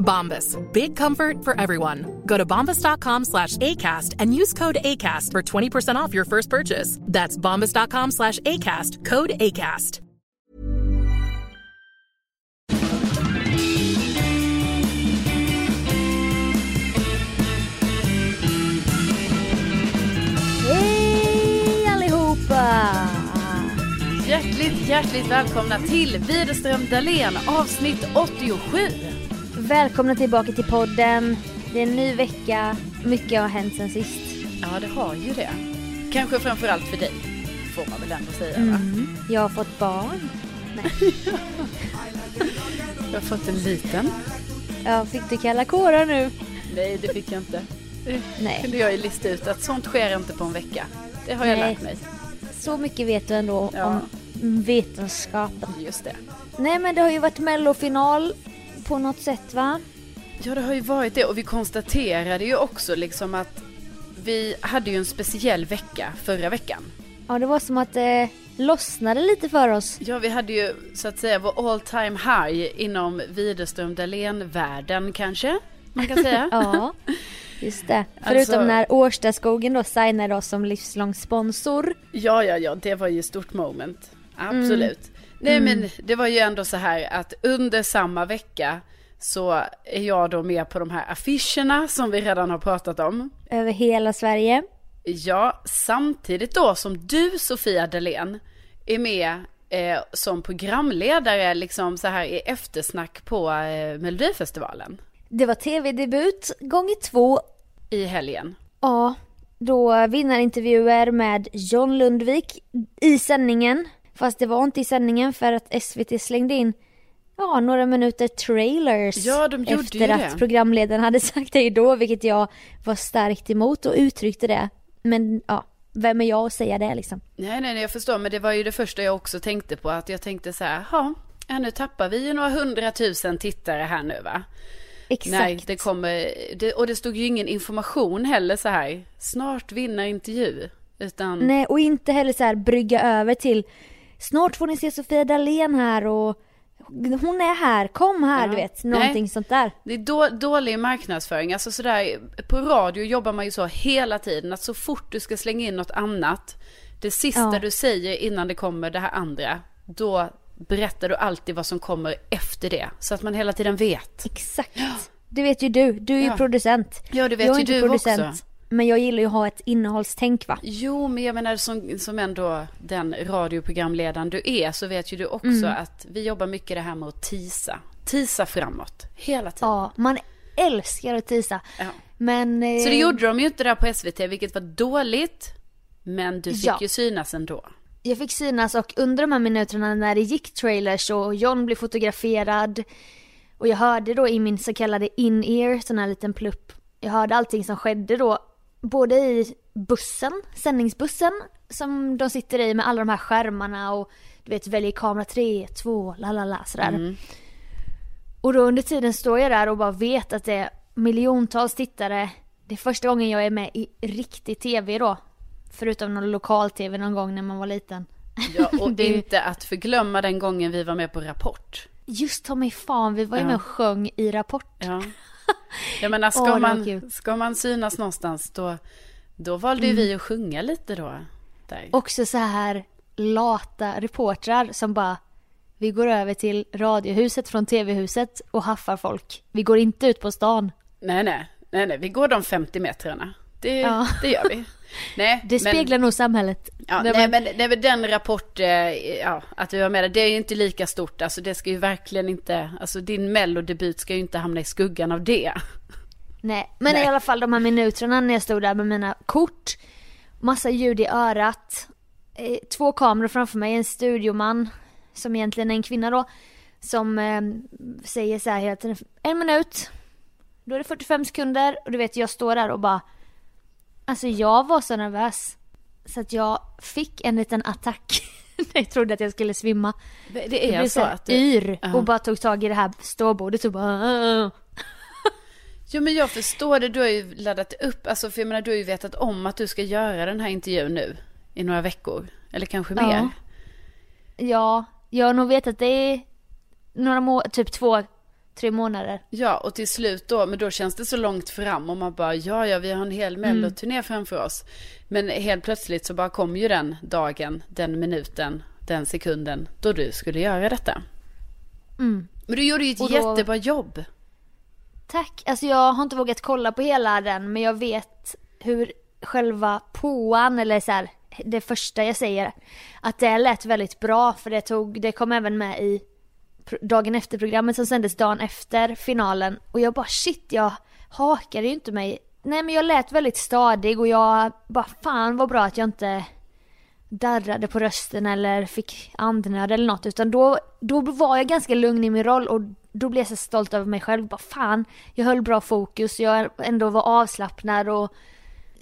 Bombas. Big comfort for everyone. Go to bombas.com slash ACAST and use code ACAST for 20% off your first purchase. That's bombas.com slash ACAST. Code ACAST. Hej allihopa! Hjärtligt, hjärtligt välkomna till Widerström Dahlén avsnitt 87. Välkomna tillbaka till podden. Det är en ny vecka. Mycket har hänt sen sist. Ja, det har ju det. Kanske framförallt för dig, får man väl ändå säga va? Mm. Jag har fått barn. Nej. Jag har fått en liten. Ja, fick du kalla kårar nu? Nej, det fick jag inte. Det Nej. kunde jag ju lista ut att sånt sker inte på en vecka. Det har jag Nej. lärt mig. Så mycket vet du ändå Ja. om vetenskapen. Just det. Nej men det har ju varit mellofinal på något sätt va? Ja, det har ju varit det och vi konstaterade ju också liksom att vi hade ju en speciell vecka förra veckan. Ja det var som att det lossnade lite för oss. Ja, vi hade ju så att säga vår all time high inom Widerström Dahlén-världen kanske man kan säga. Ja, just det. Förutom Alltså- när Årstaskogen då signade oss som livslång sponsor. Ja, ja, ja, det var ju stort moment. Absolut. Nej, men det var ju ändå så här att under samma vecka så är jag då med på de här affischerna som vi redan har pratat om. Över hela Sverige. Ja, samtidigt då som du, Sofia Dalén, är med eh, som programledare liksom så här i eftersnack på eh, Melodifestivalen Det var tv-debut gånger två. i helgen. Ja, då vinnarintervjuer med John Lundvik i sändningen. Fast det var inte i sändningen för att SVT slängde in ja, några minuter trailers. Ja, de gjorde efter att det. programledaren hade sagt det då, vilket jag var starkt emot och uttryckte det. Men ja, vem är jag att säga det liksom? Nej, nej, nej, jag förstår, men det var ju det första jag också tänkte på, att jag tänkte så här, ja, ja, nu tappar vi ju några hundratusen tittare här nu va? Exakt. Nej, det kommer, det, och det stod ju ingen information heller så här, snart vinner intervju, utan, Nej, och inte heller så här brygga över till snart får ni se Sofia Dalén här och hon är här, kom här, Ja. du vet, någonting Nej. sånt där. det är då, dålig marknadsföring, alltså sådär, på radio jobbar man ju så hela tiden, att så fort du ska slänga in något annat, det sista Ja. du säger innan det kommer det här andra, då berättar du alltid vad som kommer efter det, så att man hela tiden vet. Exakt. Det vet ju du, du är ju Ja. producent. Ja, det vet jag ju du producent, också. Men jag gillar ju att ha ett innehållstänk va. Jo, men jag menar som, som ändå den radioprogramledaren du är så vet ju du också att vi jobbar mycket det här med att tisa. Tisa framåt, hela tiden. Ja, man älskar att tisa. Ja. Men... eh, Så det gjorde de ju inte där på SVT, vilket var dåligt. Men du fick Ja. ju synas ändå. Jag fick synas och under de här minuterna när det gick trailers och John blev fotograferad och jag hörde då i min så kallade in-ear, sån här liten plupp, jag hörde allting som skedde då, både i bussen, sändningsbussen som de sitter i med alla de här skärmarna och du vet väljer kamera 3, 2, la la la sådär. Och då under tiden står jag där och bara vet att det är miljontals tittare. Det är första gången jag är med i riktig tv då. Förutom någon lokal-tv någon gång när man var liten. Ja, och Det- inte att förglömma den gången vi var med på Rapport. Just ta mig fan, vi var ju Ja. med och sjöng i Rapport. Ja. Jag menar, ska, Åh, det var man, ska man synas någonstans då, då valde ju vi att sjunga lite då. Där. Också så här lata reportrar som bara vi går över till radiohuset från tv-huset och haffar folk. Vi går inte ut på stan. Nej, nej, nej, nej, vi går de 50 metrarna. Det, Ja. det gör vi. Nej, Det speglar nog samhället. Ja, nej, var- men, nej, men den rapport, eh, ja, att vi var med där, det är ju inte lika stort. Alltså det ska ju verkligen inte, alltså din mellodebut ska ju inte hamna i skuggan av det. Nej, men Nej. i alla fall de här minuterna när jag stod där med mina kort, massa ljud i örat, eh, två kameror framför mig, en studioman som egentligen är en kvinna då, som eh, säger så här hela tiden, en minut, då är det 45 sekunder och du vet jag står där och bara, alltså jag var så nervös så att jag fick en liten attack. jag trodde att jag skulle svimma. Det Jag är blev så så att du, yr Ja. och bara tog tag i det här ståbordet och bara. Jo men jag förstår det, du har ju laddat upp, alltså för jag menar du har ju vetat om att du ska göra den här intervjun nu i några veckor. Eller kanske Ja. mer. Ja, jag har nog vetat det i några må- typ två, tre månader. Ja, och till slut då, men då känns det så långt fram och man bara, ja, ja, vi har en hel melloturné framför oss. Men helt plötsligt så bara kom ju den dagen, den minuten, den sekunden då du skulle göra detta. Mm. Men du gjorde ju ett då- jättebra jobb. Tack. Alltså jag har inte vågat kolla på hela den men jag vet hur själva påan eller så här, det första jag säger att det lät väldigt bra för det tog, det kom även med i dagen efter programmet som sändes dagen efter finalen och jag bara shit jag hakade ju inte mig. Nej men jag lät väldigt stadig och jag bara fan vad bra att jag inte darrade på rösten eller fick andnöd eller något utan då, då var jag ganska lugn i min roll och då blev jag så stolt över mig själv. Bara fan, jag höll bra fokus, jag ändå var avslappnad och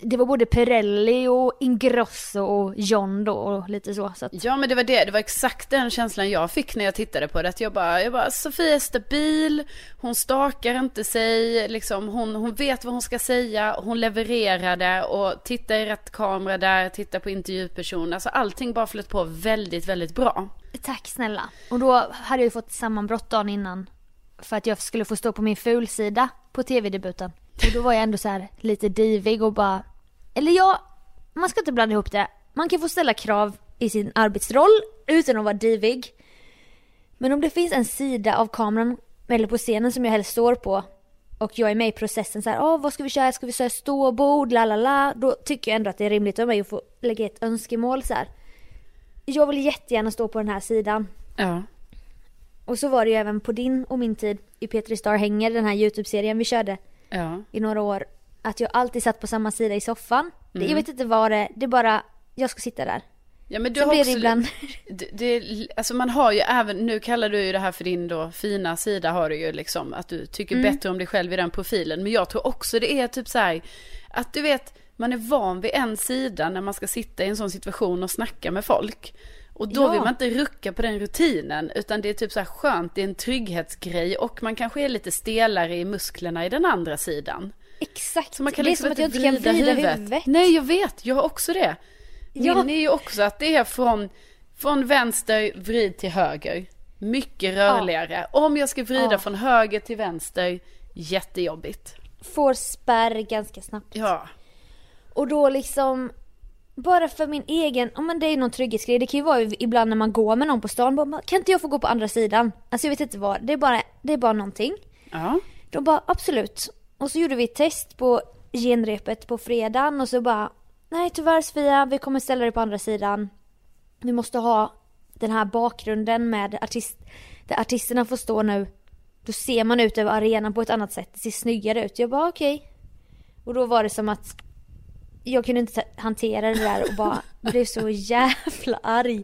det var både Perelli och Ingrosso och John då och lite så. så att, Ja men det var det, det var exakt den känslan jag fick när jag tittade på det. Att jag bara, jag bara Sofia är stabil, hon stakar inte sig, liksom, hon, hon vet vad hon ska säga, hon levererade och titta i rätt kamera där, titta på intervjuperson. Alltså allting bara flöt på väldigt, väldigt bra. tack snälla. Och då hade jag ju fått sammanbrott dagen innan. För att jag skulle få stå på min fulsida på tv-debuten. Och då var jag ändå så här lite divig och bara... Eller ja, man ska inte blanda ihop det. Man kan få ställa krav i sin arbetsroll utan att vara divig. Men om det finns en sida av kameran eller på scenen som jag helst står på och jag är med i processen så här, åh vad ska vi köra, ska vi köra ståbord, la la la. Då tycker jag ändå att det är rimligt av mig att få lägga ett önskemål så här. Jag vill jättegärna stå på den här sidan. Ja. Och så var det ju även på din och min tid i Petri Star Hänger, den här YouTube-serien vi körde Ja. i några år. Att jag alltid satt på samma sida i soffan. Mm. jag vet inte vad det det är bara, jag ska sitta där. Ja men du har också, ibland. det, det, alltså man har ju även, nu kallar du ju det här för din då fina sida har du ju liksom, att du tycker Mm. bättre om dig själv i den profilen. Men jag tror också det är typ så här, att du vet, man är van vid en sida när man ska sitta i en sån situation och snacka med folk. Och då Ja. vill man inte rucka på den rutinen, utan det är typ så här skönt, det är en trygghetsgrej och man kanske är lite stelare i musklerna i den andra sidan. Exakt. Så man kan det är liksom som att jag inte kan vrida huvudet. huvudet. Nej, jag vet. Jag har också det. Ja. Min är ju också att det är från, från vänster vrid till höger. Mycket rörligare. Om jag ska vrida Ja. från höger till vänster, jättejobbigt. Får spärr ganska snabbt. Ja. Och då liksom, bara för min egen, ja men det är någon trygghetsgrej. Det kan ju vara ibland när man går med någon på stan, bara, kan inte jag få gå på andra sidan? Alltså jag vet inte vad, det är bara, det är bara någonting. Ja. De bara absolut. Och så gjorde vi ett test på genrepet på fredagen och så bara nej tyvärr Sofia, vi kommer ställa dig på andra sidan. Vi måste ha den här bakgrunden med artist, där artisterna får stå nu. Då ser man ut över arenan på ett annat sätt, det ser snyggare ut. Jag bara okej. Och då var det som att jag kunde inte hantera det där och bara blev så jävla arg.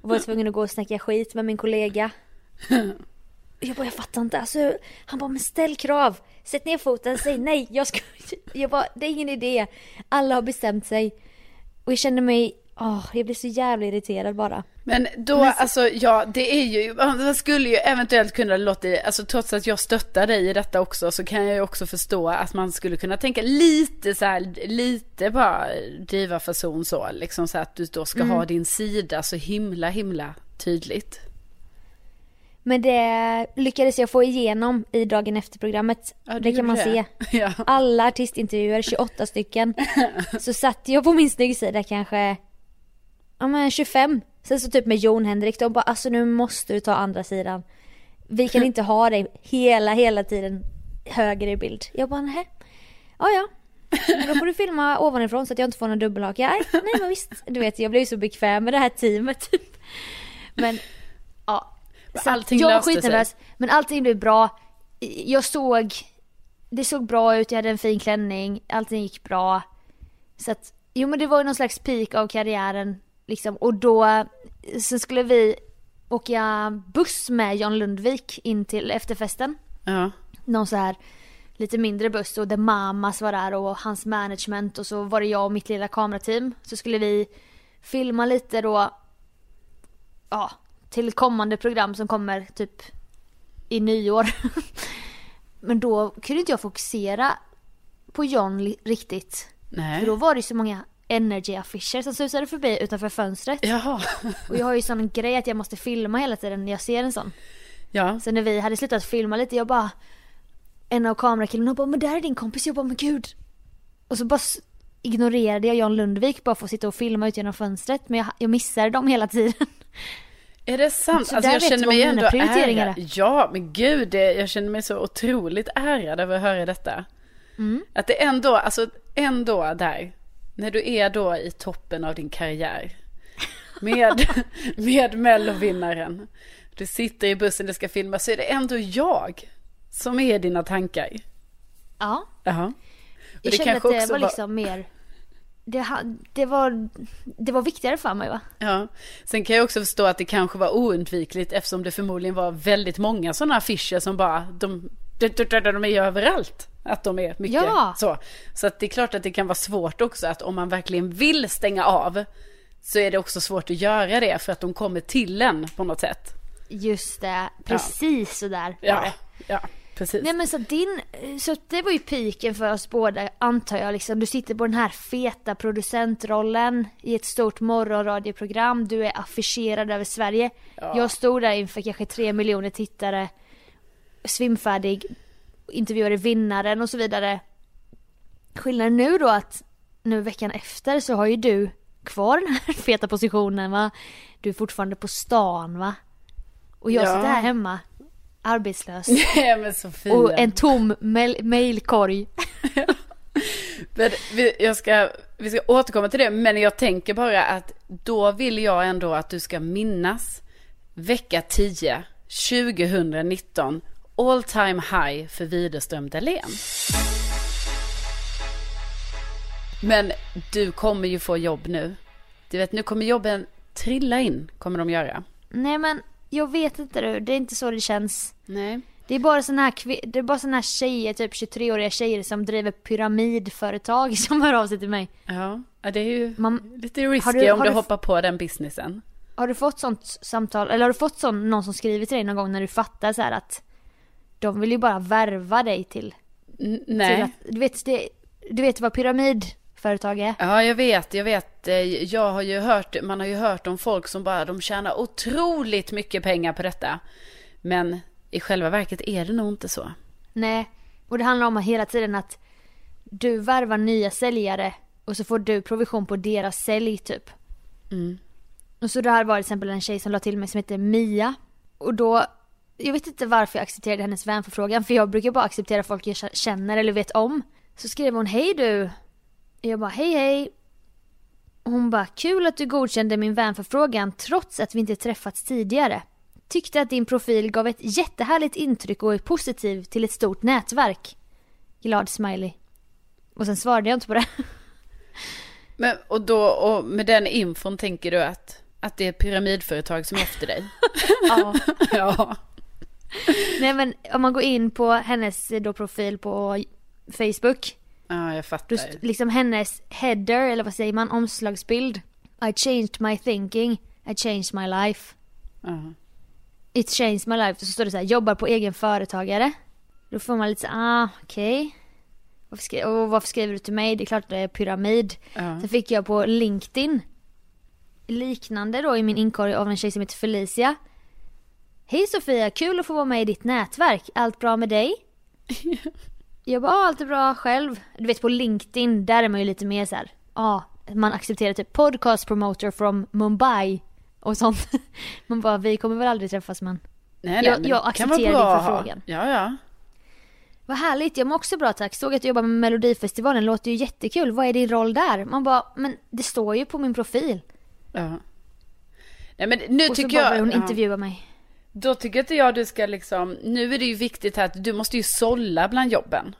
Och var tvungen att gå och snacka skit med min kollega. Jag bara, jag fattar inte. Alltså, han bara, men ställ krav. Sätt ner foten, säg nej. Jag ska Jag bara, det är ingen idé. Alla har bestämt sig. Och jag kände mig Åh, jag blir så jävla irriterad bara. Men då, alltså ja, det är ju, man skulle ju eventuellt kunna låta, alltså trots att jag stöttar dig i detta också, så kan jag ju också förstå att man skulle kunna tänka lite så här, lite bara diva-fason så, liksom så att du då ska ha din sida så himla, himla tydligt. Men det lyckades jag få igenom i dagen efter programmet. Ja, du det kan man gjorde se. det. Ja. Alla artistintervjuer, 28 stycken. så satt jag på min snyggsida kanske, ja men 25. Sen så typ med Jon Henrik, de bara alltså nu måste du ta andra sidan. Vi kan inte ha dig hela, hela tiden höger i bild. Jag bara nej. Ja ja. Men då får du filma ovanifrån så att jag inte får någon dubbelhaka. Nej, nej men visst. Du vet jag blev ju så bekväm med det här teamet typ. Men ja. Så allting jag var löste sig. skitnervös. Men allting blev bra. Jag såg, det såg bra ut, jag hade en fin klänning, allting gick bra. Så att, jo men det var ju någon slags peak av karriären liksom. Och då, sen skulle vi åka buss med John Lundvik in till efterfesten. Ja. Någon så här lite mindre buss och The Mamas var där och hans management och så var det jag och mitt lilla kamerateam. Så skulle vi filma lite då, ja, till kommande program som kommer typ i nyår. Men då kunde inte jag fokusera på John riktigt. Nej. För då var det så många energy-affischer som susade förbi utanför fönstret. Jaha. Och jag har ju sån grej att jag måste filma hela tiden när jag ser en sån. Ja. Så när vi hade slutat filma lite, jag bara En av kamerakillarna bara 'Men där är din kompis' Jag bara 'Men gud' Och så bara ignorerade jag John Lundvik bara för att sitta och filma ut genom fönstret Men jag, jag missade dem hela tiden Är det sant? Så alltså jag känner mig ändå ärad. är. Ja, men gud, det, jag känner mig så otroligt ärad över att höra detta. Mm. Att det ändå, alltså ändå där, när du är då i toppen av din karriär. Med, med mellovinnaren. Du sitter i bussen, det ska filmas, så är det ändå jag som är dina tankar. Ja, Jaha. Jag kände att det var liksom mer det, det, var, det var viktigare för mig va? Ja, sen kan jag också förstå att det kanske var oundvikligt eftersom det förmodligen var väldigt många sådana affischer som bara, de, de, de, de är ju överallt. Att de är mycket Ja. så. Så att det är klart att det kan vara svårt också att om man verkligen vill stänga av så är det också svårt att göra det för att de kommer till en på något sätt. Just det, precis sådär var Ja, det ja precis. Nej men så din, så det var ju piken för oss båda antar jag liksom. Du sitter på den här feta producentrollen i ett stort morgonradioprogram. Du är affischerad över Sverige. Jag stod där inför kanske tre miljoner tittare. Svimfärdig. Intervjuade vinnaren och så vidare. Skillnaden nu då att nu veckan efter så har ju du kvar den här feta positionen va. Du är fortfarande på stan va. Och jag Ja. sitter här hemma. Arbetslös. Nej men Sofia. Och en tom mail- mailkorg. Men vi, jag ska, vi ska återkomma till det, men jag tänker bara att då vill jag ändå att du ska minnas vecka 10, 2019, all time high för Widerström Dahlén. Men du kommer ju få jobb nu. Du vet, nu kommer jobben trilla in, kommer de göra. Nej men jag vet inte du, det är inte så det känns. Nej. Det är bara såna här, det är bara såna här tjejer, typ 23-åriga tjejer som driver pyramidföretag som hör av sig till mig. Ja, ja, det är ju Man- lite risky har du- om har du du- hoppar på den businessen. Har du fått sånt samtal, eller har du fått sån, någon som skriver till dig någon gång när du fattar så att de vill ju bara värva dig till, N- till nej. att, du vet, det, du vet vad pyramidföretag är? Ja, jag vet, jag vet. Eh, Jag har ju hört, man har ju hört om folk som bara, de tjänar otroligt mycket pengar på detta. Men i själva verket är det nog inte så. Nej, och det handlar om att hela tiden att du värvar nya säljare och så får du provision på deras sälj typ. Och så det här var till exempel en tjej som la till mig som heter Mia. Och då, jag vet inte varför jag accepterade hennes vänförfrågan för jag brukar bara acceptera folk jag känner eller vet om. Så skrev hon hej du. Jag bara hej hej. Hon bara kul att du godkände min vänförfrågan trots att vi inte träffats tidigare. Tyckte att din profil gav ett jättehärligt intryck och är positiv till ett stort nätverk. Glad smiley. Och sen svarade jag inte på det. Men, och då, och med den infon tänker du att, att det är ett pyramidföretag som är efter dig? ja. ja. Nej men om man går in på hennes eh, då profil på Facebook. Ja, jag Då fattar. st- liksom hennes header, eller vad säger man, omslagsbild. I changed my thinking, I changed my life. Ja. It changed my life. Så står det så här, jobbar på egen företagare. Då får man lite så ah okej. Varför, skri- och varför skriver du till mig? Det är klart det är pyramid. Ja. Sen fick jag på LinkedIn liknande då i min inkorg av en tjej som heter Felicia. Hej Sofia, kul att få vara med i ditt nätverk. Allt bra med dig? jag bara, ah, allt är bra själv. Du vet på LinkedIn, där är man ju lite mer så här, ja, man accepterar typ podcast promoter from Mumbai och sånt. man bara, vi kommer väl aldrig träffas men. Nej, nej, Jag- jag accepterar din förfrågan. Ja, ja. Vad härligt, jag mår också bra tack. Såg att du jobbar med Melodifestivalen, låter ju jättekul. Vad är din roll där? Man bara, men det står ju på min profil. ja. Nej, men nu Och så tycker bara jag... börjar hon ja. intervjua mig. Då tycker inte jag du ska liksom, nu är det ju viktigt här att du måste ju sålla bland jobben.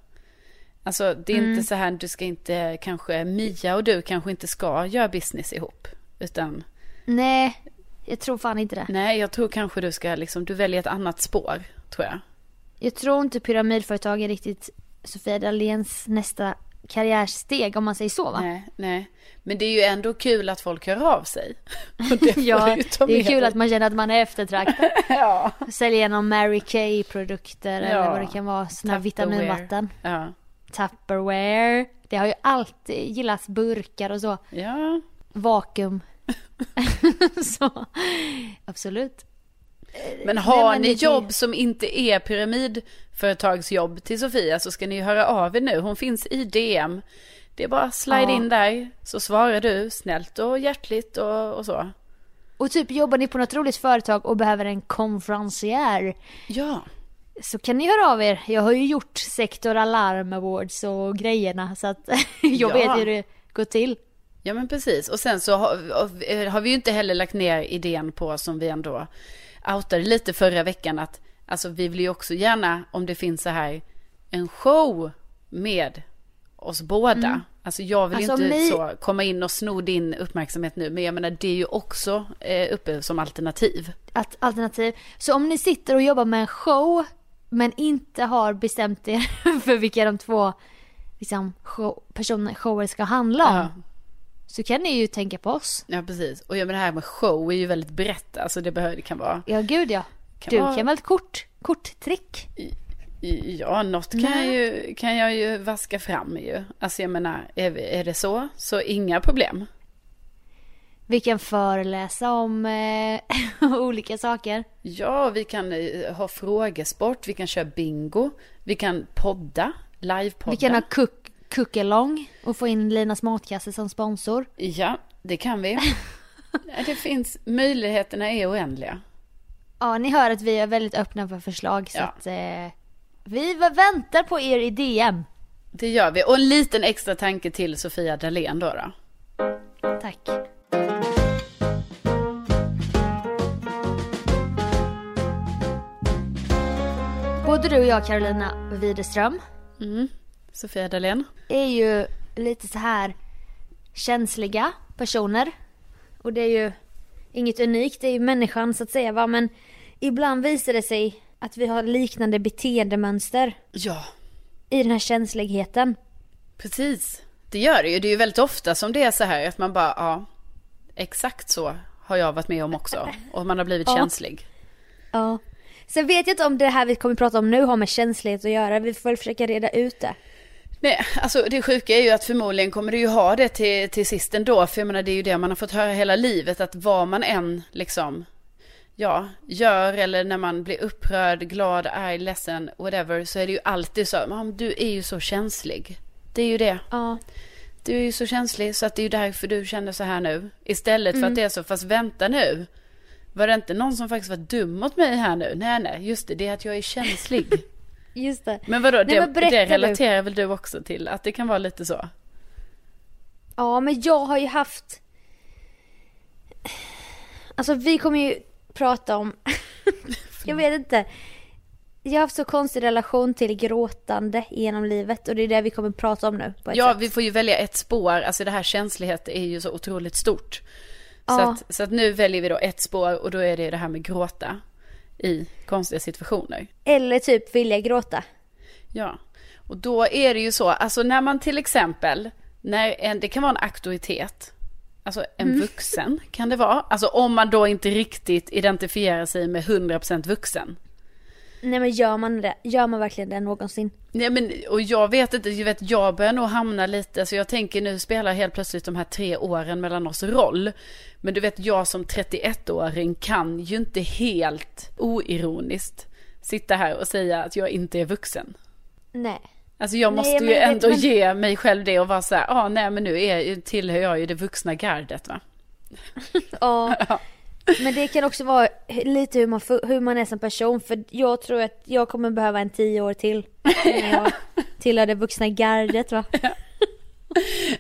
Alltså det är Mm. inte så här, du ska inte, kanske Mia och du kanske inte ska göra business ihop. Utan, Nej, jag tror fan inte det. nej jag tror kanske du ska liksom, du väljer ett annat spår, tror jag. Jag tror inte pyramidföretag är riktigt Sofia Dahléns nästa karriärsteg om man säger så va? Nej, nej. Men det är ju ändå kul att folk hör av sig. Det Ja, det är kul att man känner att man är eftertraktad. Ja. Säljer någon Mary Kay produkter eller Ja. vad det kan vara. Tupperware. vitaminvatten. Ja. Tupperware. Det har ju alltid gillats burkar och så. Ja. Vakuum. så absolut. Men har men ni jobb som inte är pyramidföretagsjobb till Sofia så ska ni höra av er nu. Hon finns i DM. Det är bara slide Ja. in där så svarar du snällt och hjärtligt och, och så. Och typ jobbar ni på något roligt företag och behöver en konferencier Ja. så kan ni höra av er. Jag har ju gjort Sektor Alarm Awards och grejerna så att jag Ja. vet hur det går till. Ja men precis. Och sen så har, har vi ju inte heller lagt ner idén på som vi ändå outade lite förra veckan att alltså vi vill ju också gärna om det finns så här en show med oss båda. Alltså jag vill Alltså, inte ni- så komma in och sno din uppmärksamhet nu men jag menar det är ju också eh, uppe som alternativ. Att, alternativ. Så om ni sitter och jobbar med en show men inte har bestämt er för vilka de två liksom, show, personer shower ska handla om. Ja. Så kan ni ju tänka på oss. Ja precis. Och jag menar det här med show är ju väldigt brett. Alltså det, behöver, det kan vara Ja gud ja. Kan du vara- kan väl ett kort, korttrick? Ja, något kan jag, ju, kan jag ju vaska fram ju. Alltså jag menar, är, är det så, så inga problem. Vi kan föreläsa om eh, olika saker. Ja, vi kan eh, ha frågesport, vi kan köra bingo, vi kan podda, livepodda. Vi kan ha cook, cook-along och få in Linas matkasse som sponsor. Ja, det kan vi. Det finns, möjligheterna är oändliga. Ja, ni hör att vi är väldigt öppna för förslag så Ja. att eh, vi väntar på er i DM. Det gör vi. Och en liten extra tanke till Sofia Dalén då. då. Tack. Både du och jag Carolina Widerström Sofia Dalén. är ju lite så här känsliga personer. Och det är ju inget unikt, det är ju människan så att säga va. Men ibland visar det sig att vi har liknande beteendemönster Ja, i den här känsligheten. precis. Det gör det ju. Det är ju väldigt ofta som det är så här att man bara, ja, exakt så har jag varit med om också. Och man har blivit Ja. känslig. Ja. Sen vet jag inte om det här vi kommer prata om nu har med känslighet att göra. Vi får väl försöka reda ut det. Nej, alltså det sjuka är ju att förmodligen kommer du ju ha det till, till sist ändå. För jag menar det är ju det man har fått höra hela livet. Att vad man än liksom, ja, gör eller när man blir upprörd, glad, arg, ledsen, whatever. Så är det ju alltid så, "Mam, du är ju så känslig. Det är ju det. Ja. Du är ju så känslig så att det är ju därför du känner så här nu. Istället för att det är så, fast vänta nu. Var det inte någon som faktiskt var dum mot mig här nu? Nej, nej, just det, det är att jag är känslig. Just det. Men vadå, Nej, det, men det du. relaterar väl du också till? Att det kan vara lite så? Ja, men jag har ju haft... Alltså vi kommer ju prata om... jag vet inte. Jag har haft så konstig relation till gråtande genom livet och det är det vi kommer prata om nu Ja, sätt. vi får ju välja ett spår. Alltså det här känslighet är ju så otroligt stort. Så, Ja. att, så att nu väljer vi då ett spår och då är det det här med gråta i konstiga situationer. Eller typ vilja gråta. Ja, och då är det ju så, alltså när man till exempel, när en, det kan vara en auktoritet Alltså en vuxen kan det vara. Alltså om man då inte riktigt identifierar sig med 100% vuxen. Nej men gör man det? Gör man verkligen det någonsin? Nej men, och jag vet inte, jag vet, jag börjar nog hamna lite, så jag tänker nu spelar helt plötsligt de här tre åren mellan oss roll. Men du vet, jag som 31-åring kan ju inte helt oironiskt sitta här och säga att jag inte är vuxen. Nej. Alltså jag Nej, måste men ju ändå men- ge mig själv det och vara så här, ah, nej men nu är, tillhör jag ju det vuxna gardet va. Ja. Men det kan också vara lite hur man, hur man är som person. För jag tror att jag kommer behöva en tio år till. När jag tillhör det vuxna gardet va.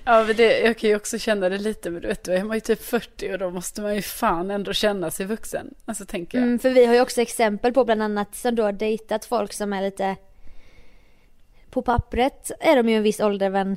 Ja men det, jag kan ju också känna det lite, men du vet då är man ju typ 40 och då måste man ju fan ändå känna sig vuxen. Alltså tänker jag. Mm, för vi har ju också exempel på bland annat som då har dejtat folk som är lite på pappret är de ju en viss ålder men,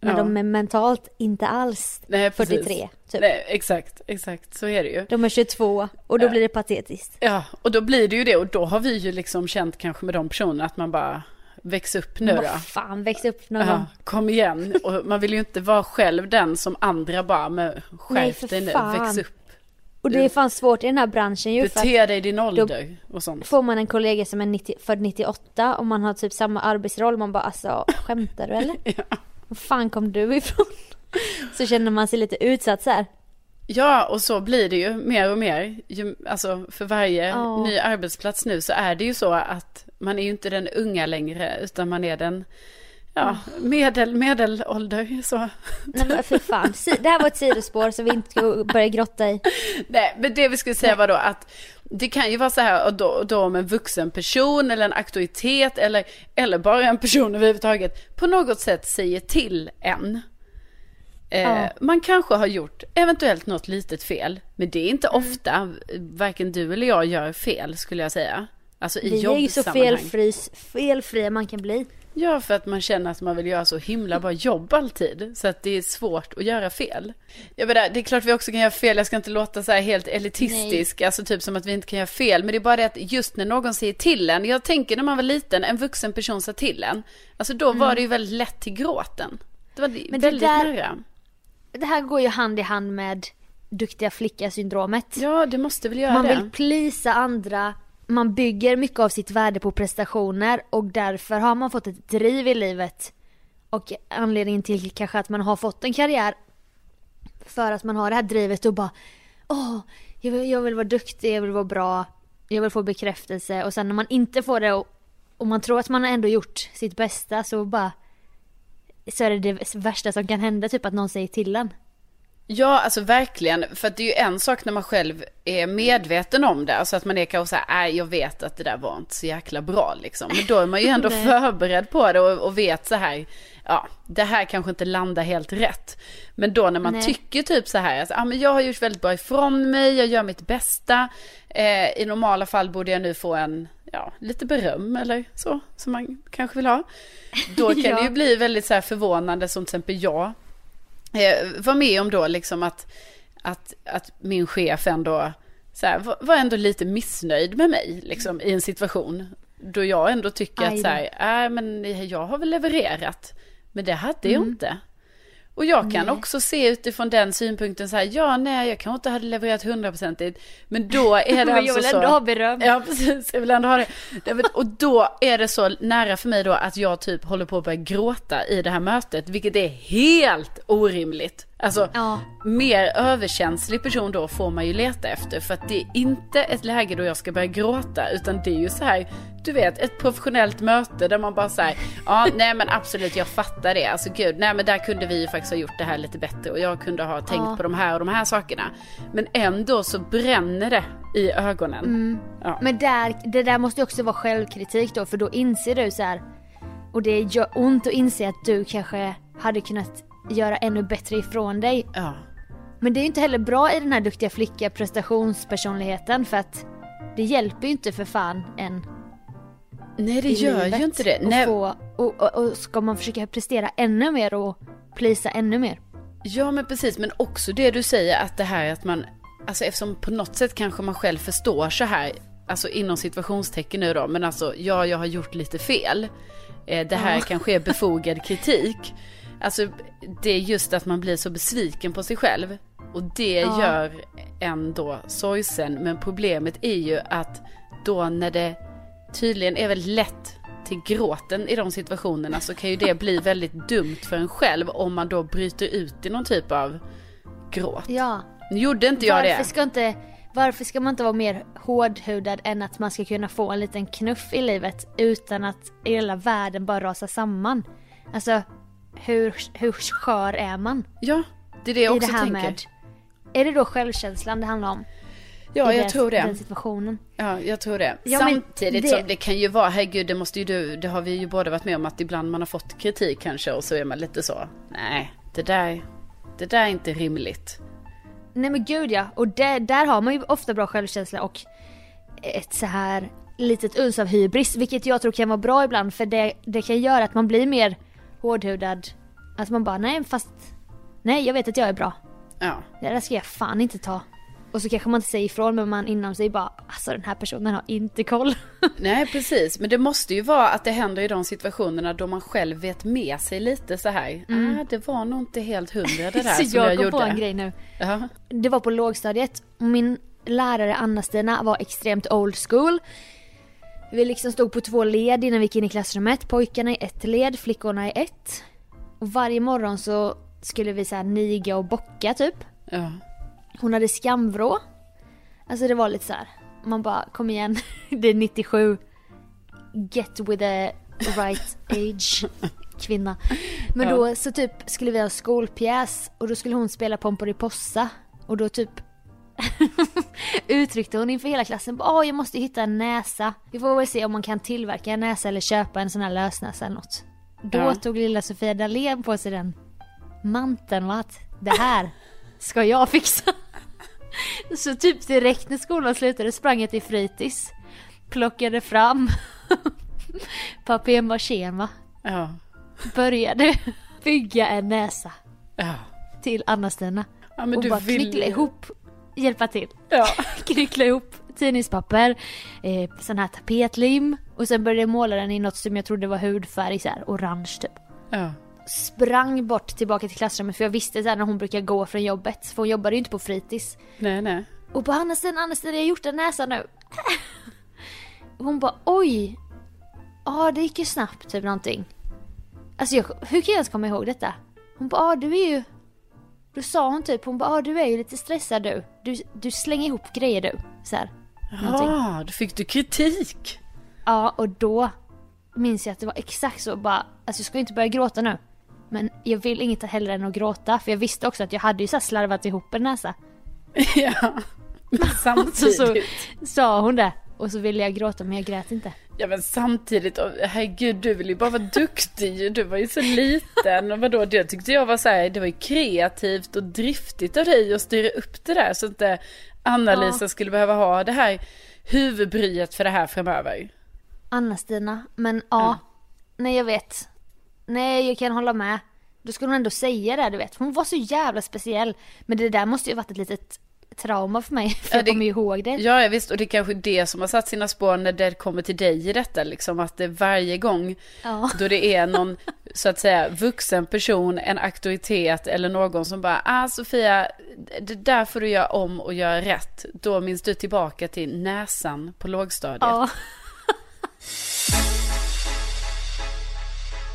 men Ja. de är mentalt inte alls Nej, precis. 43 typ. Nej, exakt, exakt, så är det ju. De är 22 och då Ja. blir det patetiskt. Ja, och då blir det ju det och då har vi ju liksom känt kanske med de personerna att man bara väx upp nu då. Vad fan, väx upp någon Ja, kom igen. Och man vill ju inte vara själv den som andra bara, men skärp dig nu, väx upp. Och det är fan svårt i den här branschen ju Bete dig i din ålder och sånt. får man en kollega som är 90, född 98 och man har typ samma arbetsroll, man bara alltså skämtar du eller? Var fan kom du ifrån? Så känner man sig lite utsatt så här. Ja, och så blir det ju mer och mer. Alltså för varje Ja. ny arbetsplats nu så är det ju så att man är ju inte den unga längre, utan man är den, ja, medel, medelålder så. Nej men för fan, det här var ett sidospår som vi inte ska börja grotta i. Nej, men det vi skulle säga var då att det kan ju vara så här, och då, då om en vuxen person eller en auktoritet eller, eller bara en person överhuvudtaget på något sätt säger till en. Eh, Ja. Man kanske har gjort eventuellt något litet fel, men det är inte Mm. ofta, varken du eller jag gör fel skulle jag säga. Alltså i Vi är ju så felfri, felfria man kan bli. Ja, för att man känner att man vill göra så himla bra jobb alltid. Så att det är svårt att göra fel. Jag menar, det är klart vi också kan göra fel. Jag ska inte låta så här helt elitistisk, alltså typ som att vi inte kan göra fel. Men det är bara det att just när någon säger till en. Jag tänker när man var liten, en vuxen person sa till en. Alltså då var det ju väldigt lätt till gråten. Det var Mm. Men det väldigt där- nära. Det här går ju hand i hand med duktiga flicka-syndromet. Ja, det måste väl göra Man det. vill plisa andra, man bygger mycket av sitt värde på prestationer och därför har man fått ett driv i livet. Och anledningen till kanske att man har fått en karriär för att man har det här drivet och bara Åh, jag vill, jag vill vara duktig, jag vill vara bra, jag vill få bekräftelse och sen när man inte får det och, och man tror att man har ändå gjort sitt bästa så bara så är det det värsta som kan hända, typ att någon säger till en. Ja, alltså verkligen. För att det är ju en sak när man själv är medveten om det. Alltså att man är kanske så här, nej jag vet att det där var inte så jäkla bra liksom. Men då är man ju ändå förberedd på det och, och vet så här, ja, det här kanske inte landar helt rätt. Men då när man Nej. tycker typ så här, alltså, ja men jag har gjort väldigt bra ifrån mig, jag gör mitt bästa. Eh, I normala fall borde jag nu få en, ja, lite beröm eller så, som man kanske vill ha. Då kan Ja. det ju bli väldigt så här förvånande, som till exempel jag eh, var med om då liksom att, att, att min chef ändå så här, var- ändå lite missnöjd med mig liksom, i en situation. Då jag ändå tycker Aj att så här, äh, men jag har väl levererat. Men det hade jag Mm. inte. Och jag kan Nej. också se utifrån den synpunkten så här, ja nej jag kanske inte hade levererat hundraprocentigt. Men då är det Men alltså jag vill så. ändå ha beröm. Ja precis, jag vill ändå ha det. Men- Och då är det så nära för mig då att jag typ håller på att börja gråta i det här mötet, vilket är helt orimligt. Alltså, Ja. mer överkänslig person då får man ju leta efter, för att det är inte ett läge då jag ska börja gråta, utan det är ju så här, du vet, ett professionellt möte där man bara säger, ja, nej men absolut, jag fattar det, alltså gud, nej men där kunde vi ju faktiskt ha gjort det här lite bättre och jag kunde ha tänkt Ja. på de här och de här sakerna. Men ändå så bränner det i ögonen. Ja. Men där, det där måste ju också vara självkritik då för då inser du så här. Och det gör ont att inse att du kanske hade kunnat göra ännu bättre ifrån dig. ja. Men det är ju inte heller bra i den här duktiga flicka prestationspersonligheten för att det hjälper ju inte för fan en Nej det gör ju inte det. att Nej, Få, och, och, och ska man försöka prestera ännu mer och plisa ännu mer. Ja men precis, men också det du säger att det här att man, alltså eftersom på något sätt kanske man själv förstår så här, alltså inom situationstecken nu då, men alltså ja jag har gjort lite fel. Eh, det här Ja. kanske är befogad kritik. Alltså det är just att man blir så besviken på sig själv. Och det Ja. gör en då sorgsen. Men problemet är ju att då när det tydligen är väldigt lätt till gråten i de situationerna så kan ju det bli väldigt dumt för en själv om man då bryter ut i någon typ av gråt. Ja. Nu gjorde inte jag varför det. Ska inte, varför ska man inte vara mer hårdhudad än att man ska kunna få en liten knuff i livet utan att hela världen bara rasar samman? Alltså, hur, hur skör är man? Ja, det är det jag I också det här tänker. med... Är det då självkänslan det handlar om? Ja, jag det- tror det. Den situationen? Ja, jag tror det. Ja, Samtidigt det- som det kan ju vara, herregud, det måste ju du, det har vi ju båda varit med om att ibland man har fått kritik kanske och så är man lite så, nej, det där, det där är inte rimligt. Nej men gud ja, och där, där har man ju ofta bra självkänsla och ett så här litet uns av hybris, vilket jag tror kan vara bra ibland för det, det kan göra att man blir mer hårdhudad. Att man bara, nej fast, nej jag vet att jag är bra. Ja, Det där ska jag fan inte ta. Och så kanske man inte säger ifrån men man inom sig bara, alltså den här personen har inte koll. nej precis, men det måste ju vara att det händer i de situationerna då man själv vet med sig lite så här, ah, det var nog inte helt hundra det där så som jag, jag, kom gjorde. på en grej nu. Ja. Det var på lågstadiet och min lärare Anna-Stina var extremt old school. Vi liksom stod på två led innan vi gick in i klassrummet. Pojkarna i ett led, flickorna i ett. Och varje morgon så skulle vi så här niga och bocka typ. Ja. Hon hade skamvrå. Alltså det var lite så här. Man bara kom igen, det är 97. Get with the right age kvinna. Men Ja. då så typ skulle vi ha skolpjäs och då skulle hon spela Pomperipossa. Och då typ uttryckte hon inför hela klassen Åh jag måste hitta en näsa. Vi får väl se om man kan tillverka en näsa eller köpa en sån här lösnäsa eller något. Då Ja. tog lilla Sofia Dalén på sig den manteln och att det här ska jag fixa. Så typ direkt när skolan slutade sprang jag till fritids. Plockade fram papier-machén va. Ja. Började bygga en näsa Ja. till Anna-Stina. ja, och bara vill knyckla ihop, hjälpa till. Ja. Knyckla ihop tidningspapper, eh, sån här tapetlim och sen började jag måla den i något som jag trodde var hudfärg, så här, orange typ. Ja. Sprang bort tillbaka till klassrummet för jag visste så här, när hon brukar gå från jobbet, för hon jobbade ju inte på fritids. Nej, nej. Och på Anna-Stina, Anna-Stina jag har gjort en näsa nu. Hon bara oj. Ja det gick ju snabbt typ någonting. Alltså jag, hur kan jag ens komma ihåg detta? Hon bara ja du är ju. Då sa hon typ, hon bara ja du är ju lite stressad du. Du, du slänger ihop grejer du. Så här. Ja, då fick du kritik. Ja och då minns jag att det var exakt så bara, alltså jag ska inte börja gråta nu. Men jag vill inget hellre än att gråta för jag visste också att jag hade ju så slarvat ihop en näsa. ja. Så, samtidigt. så sa hon det. Och så ville jag gråta men jag grät inte. Ja men samtidigt, herregud du vill ju bara vara duktig Du var ju så liten och vadå, det tyckte jag var så här, det var ju kreativt och driftigt av dig att styra upp det där så att inte Anna-Lisa skulle behöva ha det här huvudbryet för det här framöver. Anna-Stina, men ja. Nej jag vet. Nej jag kan hålla med. Då skulle hon ändå säga det du vet. Hon var så jävla speciell. Men det där måste ju varit ett litet trauma för mig. För Ja, jag det- kommer ju ihåg det. Ja, ja visst, och det är kanske det som har satt sina spår när det kommer till dig i detta, liksom att det varje gång Ja. då det är någon, så att säga, vuxen person, en auktoritet eller någon som bara, ah Sofia, det där får du göra om och göra rätt. Då minns du tillbaka till näsan på lågstadiet. Ja.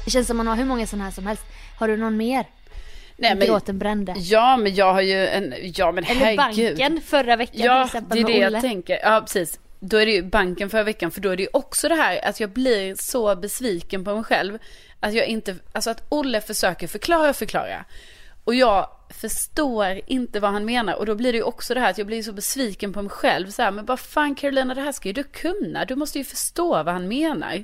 Det känns som man har hur många sådana här som helst. Har du någon mer? Nej, men, Gråten brände. ja, men jag har ju en, ja men Eller herregud. banken förra veckan till Ja, exempel det är med det jag tänker. Ja, precis. Då är det ju banken förra veckan, för då är det ju också det här att jag blir så besviken på mig själv. Att jag inte, alltså att Olle försöker förklara och förklara. Och jag förstår inte vad han menar. Och då blir det ju också det här att jag blir så besviken på mig själv. Så här, men vad fan Carolina, det här ska ju du kunna. Du måste ju förstå vad han menar.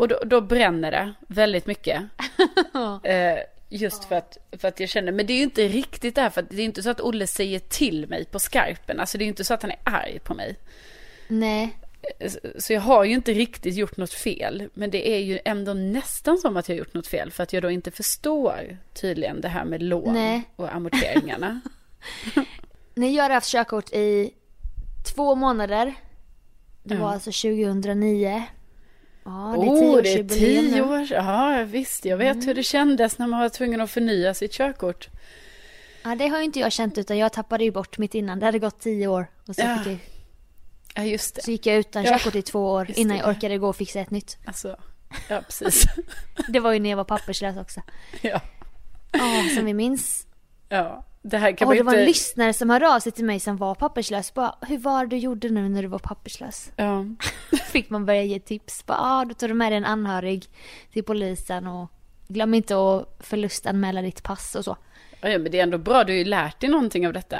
Och då, då bränner det väldigt mycket. Eh, just för att, för att jag känner, men det är ju inte riktigt det här, för att det är inte så att Olle säger till mig på skarpen. Alltså det är ju inte så att han är arg på mig. Nej. Eh, Så jag har ju inte riktigt gjort något fel. Men det är ju ändå nästan som att jag har gjort något fel. För att jag då inte förstår tydligen det här med lån Nej. och amorteringarna. När jag hade haft körkort i två månader. Det var Ja. alltså 2009. Ja, det är oh, det är tio år. Ja, visst. Jag vet hur det kändes när man var tvungen att förnya sitt körkort. Ja, det har ju inte jag känt utan jag tappade ju bort mitt innan. Det hade gått tio år. Och så, Ja. fick jag, Ja, just det. så gick jag utan Ja, körkort i två år just innan jag orkade gå och fixa ett nytt. Alltså, ja precis. Det var ju när jag var papperslös också. ja. Ja, som vi minns. ja, det här kan Och man det var inte... en lyssnare som hörde av sig till mig som var papperslös. Bara, hur var det du gjorde nu när du var papperslös? Ja. Fick man börja ge tips. Bara, ah, då tar du med dig en anhörig till polisen och glöm inte att förlustanmäla ditt pass och så. ja, men det är ändå bra. Du har ju lärt dig någonting av detta.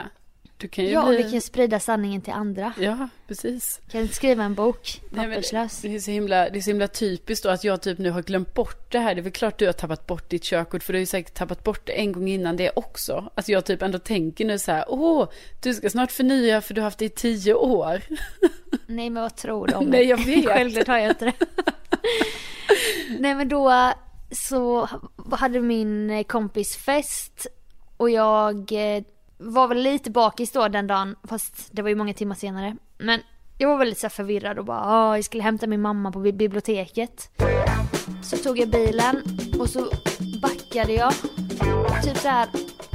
Du kan ju Ja, och bli... vi kan sprida sanningen till andra. Ja, precis. Kan skriva en bok, Nej, papperslös. Det är, så himla, det är så himla typiskt då att jag typ nu har glömt bort det här. Det är väl klart du har tappat bort ditt körkort för du har ju säkert tappat bort det en gång innan det också. Att jag typ ändå tänker nu så här, åh, du ska snart förnya för du har haft det i tio år. Nej men vad tror du om Nej, jag vet. Självklart har jag inte det. Nej men då så hade min kompis fest och jag eh, var väl lite bakis då den dagen fast det var ju många timmar senare. Men jag var väldigt så förvirrad och bara "Ah, jag skulle hämta min mamma på bi- biblioteket. Så tog jag bilen och så backade jag. Typ så här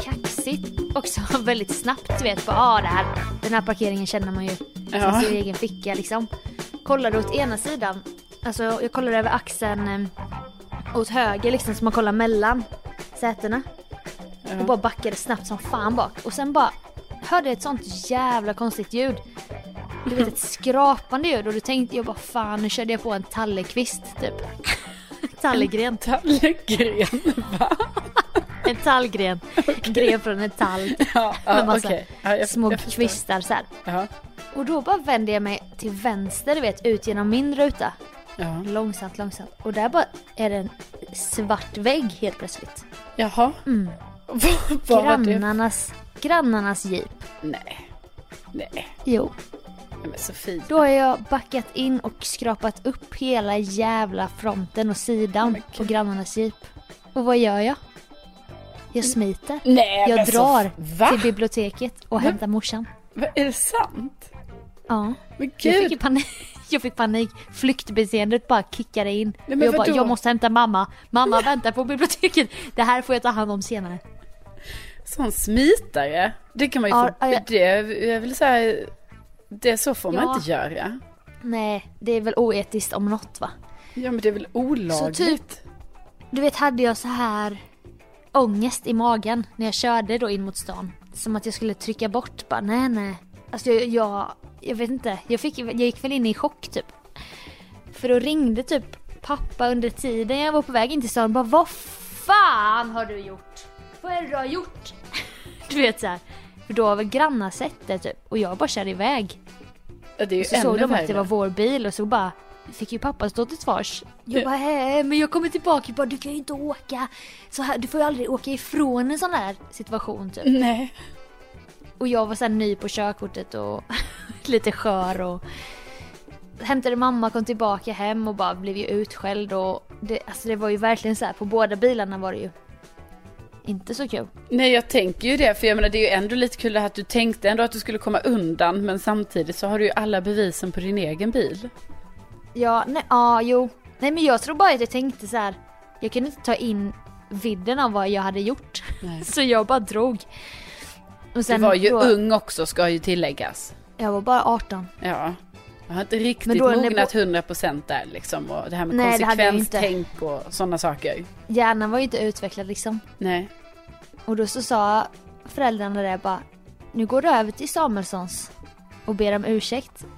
kaxigt också väldigt snabbt du vet. Bara, ah, det här, den här parkeringen känner man ju Ja. sin egen ficka liksom. Kollade åt ena sidan. Alltså jag kollade över axeln eh, åt höger liksom så man kollar mellan sätena. Och bara backade snabbt som fan bak. Och sen bara hörde jag ett sånt jävla konstigt ljud. Du vet ett skrapande ljud och då tänkte jag bara fan nu körde jag på en tallekvist typ. Tallegren. Tallgren, va? En tallgren. En gren från en tall. Ja, Med ja massa okej. Ja, jag- små jag kvistar så. Ja, Och då bara vände jag mig till vänster, du vet, ut genom min ruta. ja. Långsamt, långsamt. Och där bara är det en svart vägg helt plötsligt. Jaha. Mm. Grannarnas, grannarnas jeep. Nej. Nej. Jo. Nej, men Sofie. Då har jag backat in och skrapat upp hela jävla fronten och sidan men gud. på grannarnas jeep. Och vad gör jag? Jag smiter. Nej, Jag men så- drar Va? till biblioteket och hämtar morsan. Va? Är det sant? Ja. Men Jag fick, gud. panik. jag fick panik. Flyktbeteendet bara kickade in. men och jag bara, vadå? jag måste hämta mamma. Mamma väntar på biblioteket. Det här får jag ta hand om senare. Sån smitare. Det kan man ju Ja, få. ja. Det, jag vill säga. Det så får man Ja. inte göra. Nej, det är väl oetiskt om något va? Ja men det är väl olagligt. Så typ, du vet hade jag så här ångest i magen när jag körde då in mot stan. Som att jag skulle trycka bort bara, nej nej. Alltså jag, jag, jag vet inte, jag, fick, jag gick väl in i chock typ. För då ringde typ pappa under tiden jag var på väg in till stan och bara, vad fan har du gjort? Vad är det du har gjort? Du vet så här. För då har väl grannar sett det typ och jag bara körde iväg. Ja, det är ju Så såg de att det var vår bil och så bara fick ju pappa stå till svars. Jag bara, "Hä, men jag kommer tillbaka och bara, du kan ju inte åka så här, du får ju aldrig åka ifrån en sån här situation typ. Nej. Och jag var så här ny på körkortet och lite skör och hämtade mamma, kom tillbaka hem och bara blev ju utskälld och det, alltså det var ju verkligen så här, på båda bilarna var det ju inte så kul. Nej jag tänker ju det. För jag menar det är ju ändå lite kul att du tänkte ändå att du skulle komma undan. Men samtidigt så har du ju alla bevisen på din egen bil. Ja, nej, ja, jo. Nej men jag tror bara att jag tänkte så här. Jag kunde inte ta in vidden av vad jag hade gjort. Nej. Så jag bara drog. Och Du sen var ju då, ung också ska ju tilläggas. Jag var bara 18. Ja. Jag har inte riktigt mognat bo- 100% där liksom. Och det här med Nej, det konsekvenstänk och sådana saker. Hjärnan var ju inte utvecklad liksom. Nej. Och då så sa föräldrarna där bara. Nu går du över till Samuelssons. Och ber om ursäkt.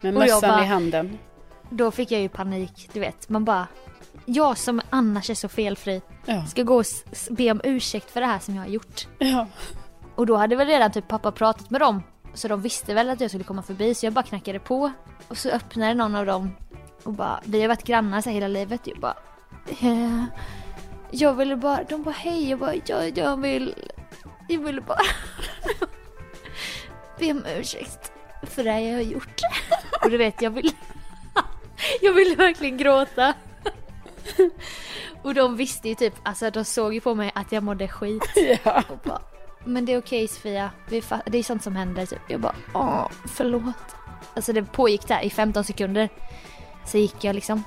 Med Och jag mössan bara- i handen. Då fick jag ju panik, du vet. Man bara. Jag som annars är så felfri. Ja. Ska gå och be om ursäkt för det här som jag har gjort. Ja. Och då hade väl redan typ pappa pratat med dem. Så de visste väl att jag skulle komma förbi så jag bara knackade på. Och så öppnade någon av dem och bara, vi har varit grannar så hela livet. Jag bara, eh, jag ville bara, de bara hej, jag bara, jag, jag vill, jag ville bara be om ursäkt för det jag har gjort. Och du vet, jag vill, jag ville verkligen gråta. Och de visste ju typ, alltså de såg ju på mig att jag mådde skit. Ja. Och bara, men det är okej Sofia, vi fa- det är sånt som händer typ. Jag bara, åh förlåt. Alltså det pågick där i 15 sekunder. Så gick jag liksom.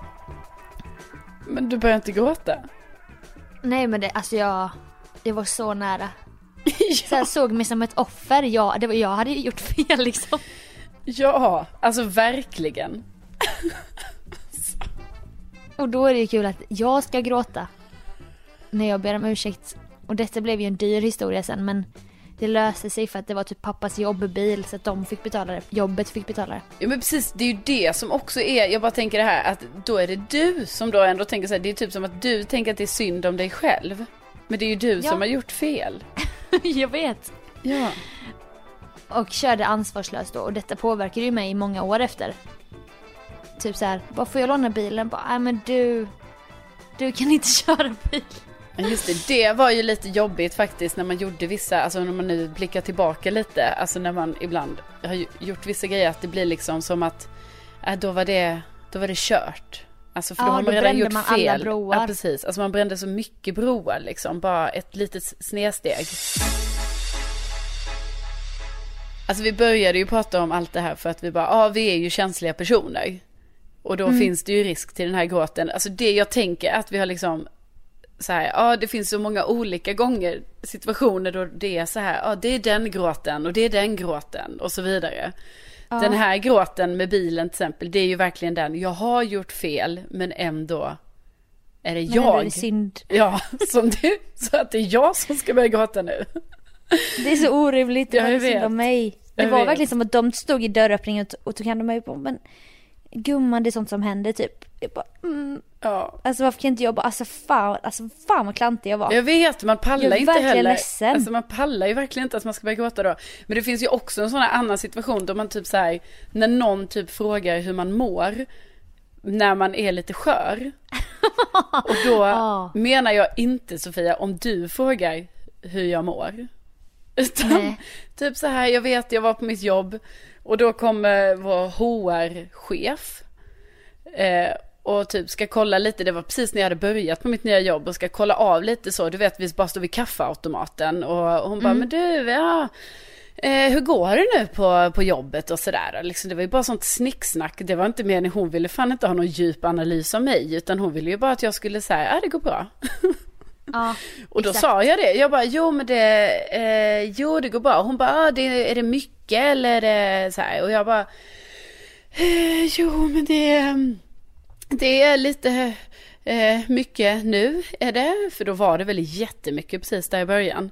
Men du börjar inte gråta? Nej men det, alltså jag, det var så nära. så här, såg mig som ett offer. Ja, det var, jag hade gjort fel liksom. Ja, alltså verkligen. Och då är det ju kul att jag ska gråta när jag ber om ursäkt. Och detta blev ju en dyr historia sen men det löste sig för att det var typ pappas jobbbil så att de fick betala det. Jobbet fick betala det. Ja men precis, det är ju det som också är, jag bara tänker det här att då är det du som då ändå tänker så här, det är typ som att du tänker att det är synd om dig själv. Men det är ju du Ja. som har gjort fel. jag vet. Ja. Och körde ansvarslöst då och detta påverkade ju mig i många år efter. Typ så här, bara får jag låna bilen? Bara, nej men du, du kan inte köra bil. Just det, det var ju lite jobbigt faktiskt när man gjorde vissa, alltså när man nu blickar tillbaka lite, alltså när man ibland har gjort vissa grejer att det blir liksom som att, äh, då var det, då var det kört. Alltså för då Ja, har man då redan gjort man alla fel. broar. Ja precis, alltså man brände så mycket broar liksom, bara ett litet snedsteg. Alltså vi började ju prata om allt det här för att vi bara, ja vi är ju känsliga personer. Och då finns det ju risk till den här gråten. Alltså det jag tänker att vi har liksom så här, ja det finns så många olika gånger, situationer då det är så här, ja det är den gråten och det är den gråten och så vidare. Den här gråten med bilen till exempel, det är ju verkligen den, jag har gjort fel men ändå är det Men ändå är jag. det synd. Ja, som du, så att det är jag som ska börja gråta nu. Det är så orimligt, det Ja, var jag synd vet. om mig. Det Jag var vet. verkligen som att de stod i dörröppningen och tog hand om mig på men gumman det är sånt som händer typ. Jag bara, mm. Ja. Alltså varför kan inte jag bara, alltså fan, alltså fan vad klantig jag var. Jag vet, man pallar Jag är inte verkligen heller. ledsen. Alltså man pallar ju verkligen inte att man ska börja gråta då. Men det finns ju också en sån här annan situation då man typ så här, när någon typ frågar hur man mår, när man är lite skör. Och då Ja. menar jag inte Sofia, om du frågar hur jag mår. Utan Nej. typ så här, jag vet jag var på mitt jobb och då kommer vår HR-chef eh, och typ ska kolla lite, det var precis när jag hade börjat på mitt nya jobb och ska kolla av lite så, du vet vi bara står vid kaffeautomaten och hon bara, men du, ja, eh, hur går det nu på, på jobbet och sådär. Liksom, det var ju bara sånt snicksnack, det var inte meningen, hon ville fan inte ha någon djup analys av mig, utan hon ville ju bara att jag skulle säga, ja det går bra. Ja, Och då exakt. sa jag det. Jag bara, jo men det, eh, jo det går bra. Hon bara, ah, det, är det mycket eller är det så här? Och jag bara, eh, jo men det, det är lite eh, mycket nu är det. För då var det väl jättemycket precis där i början.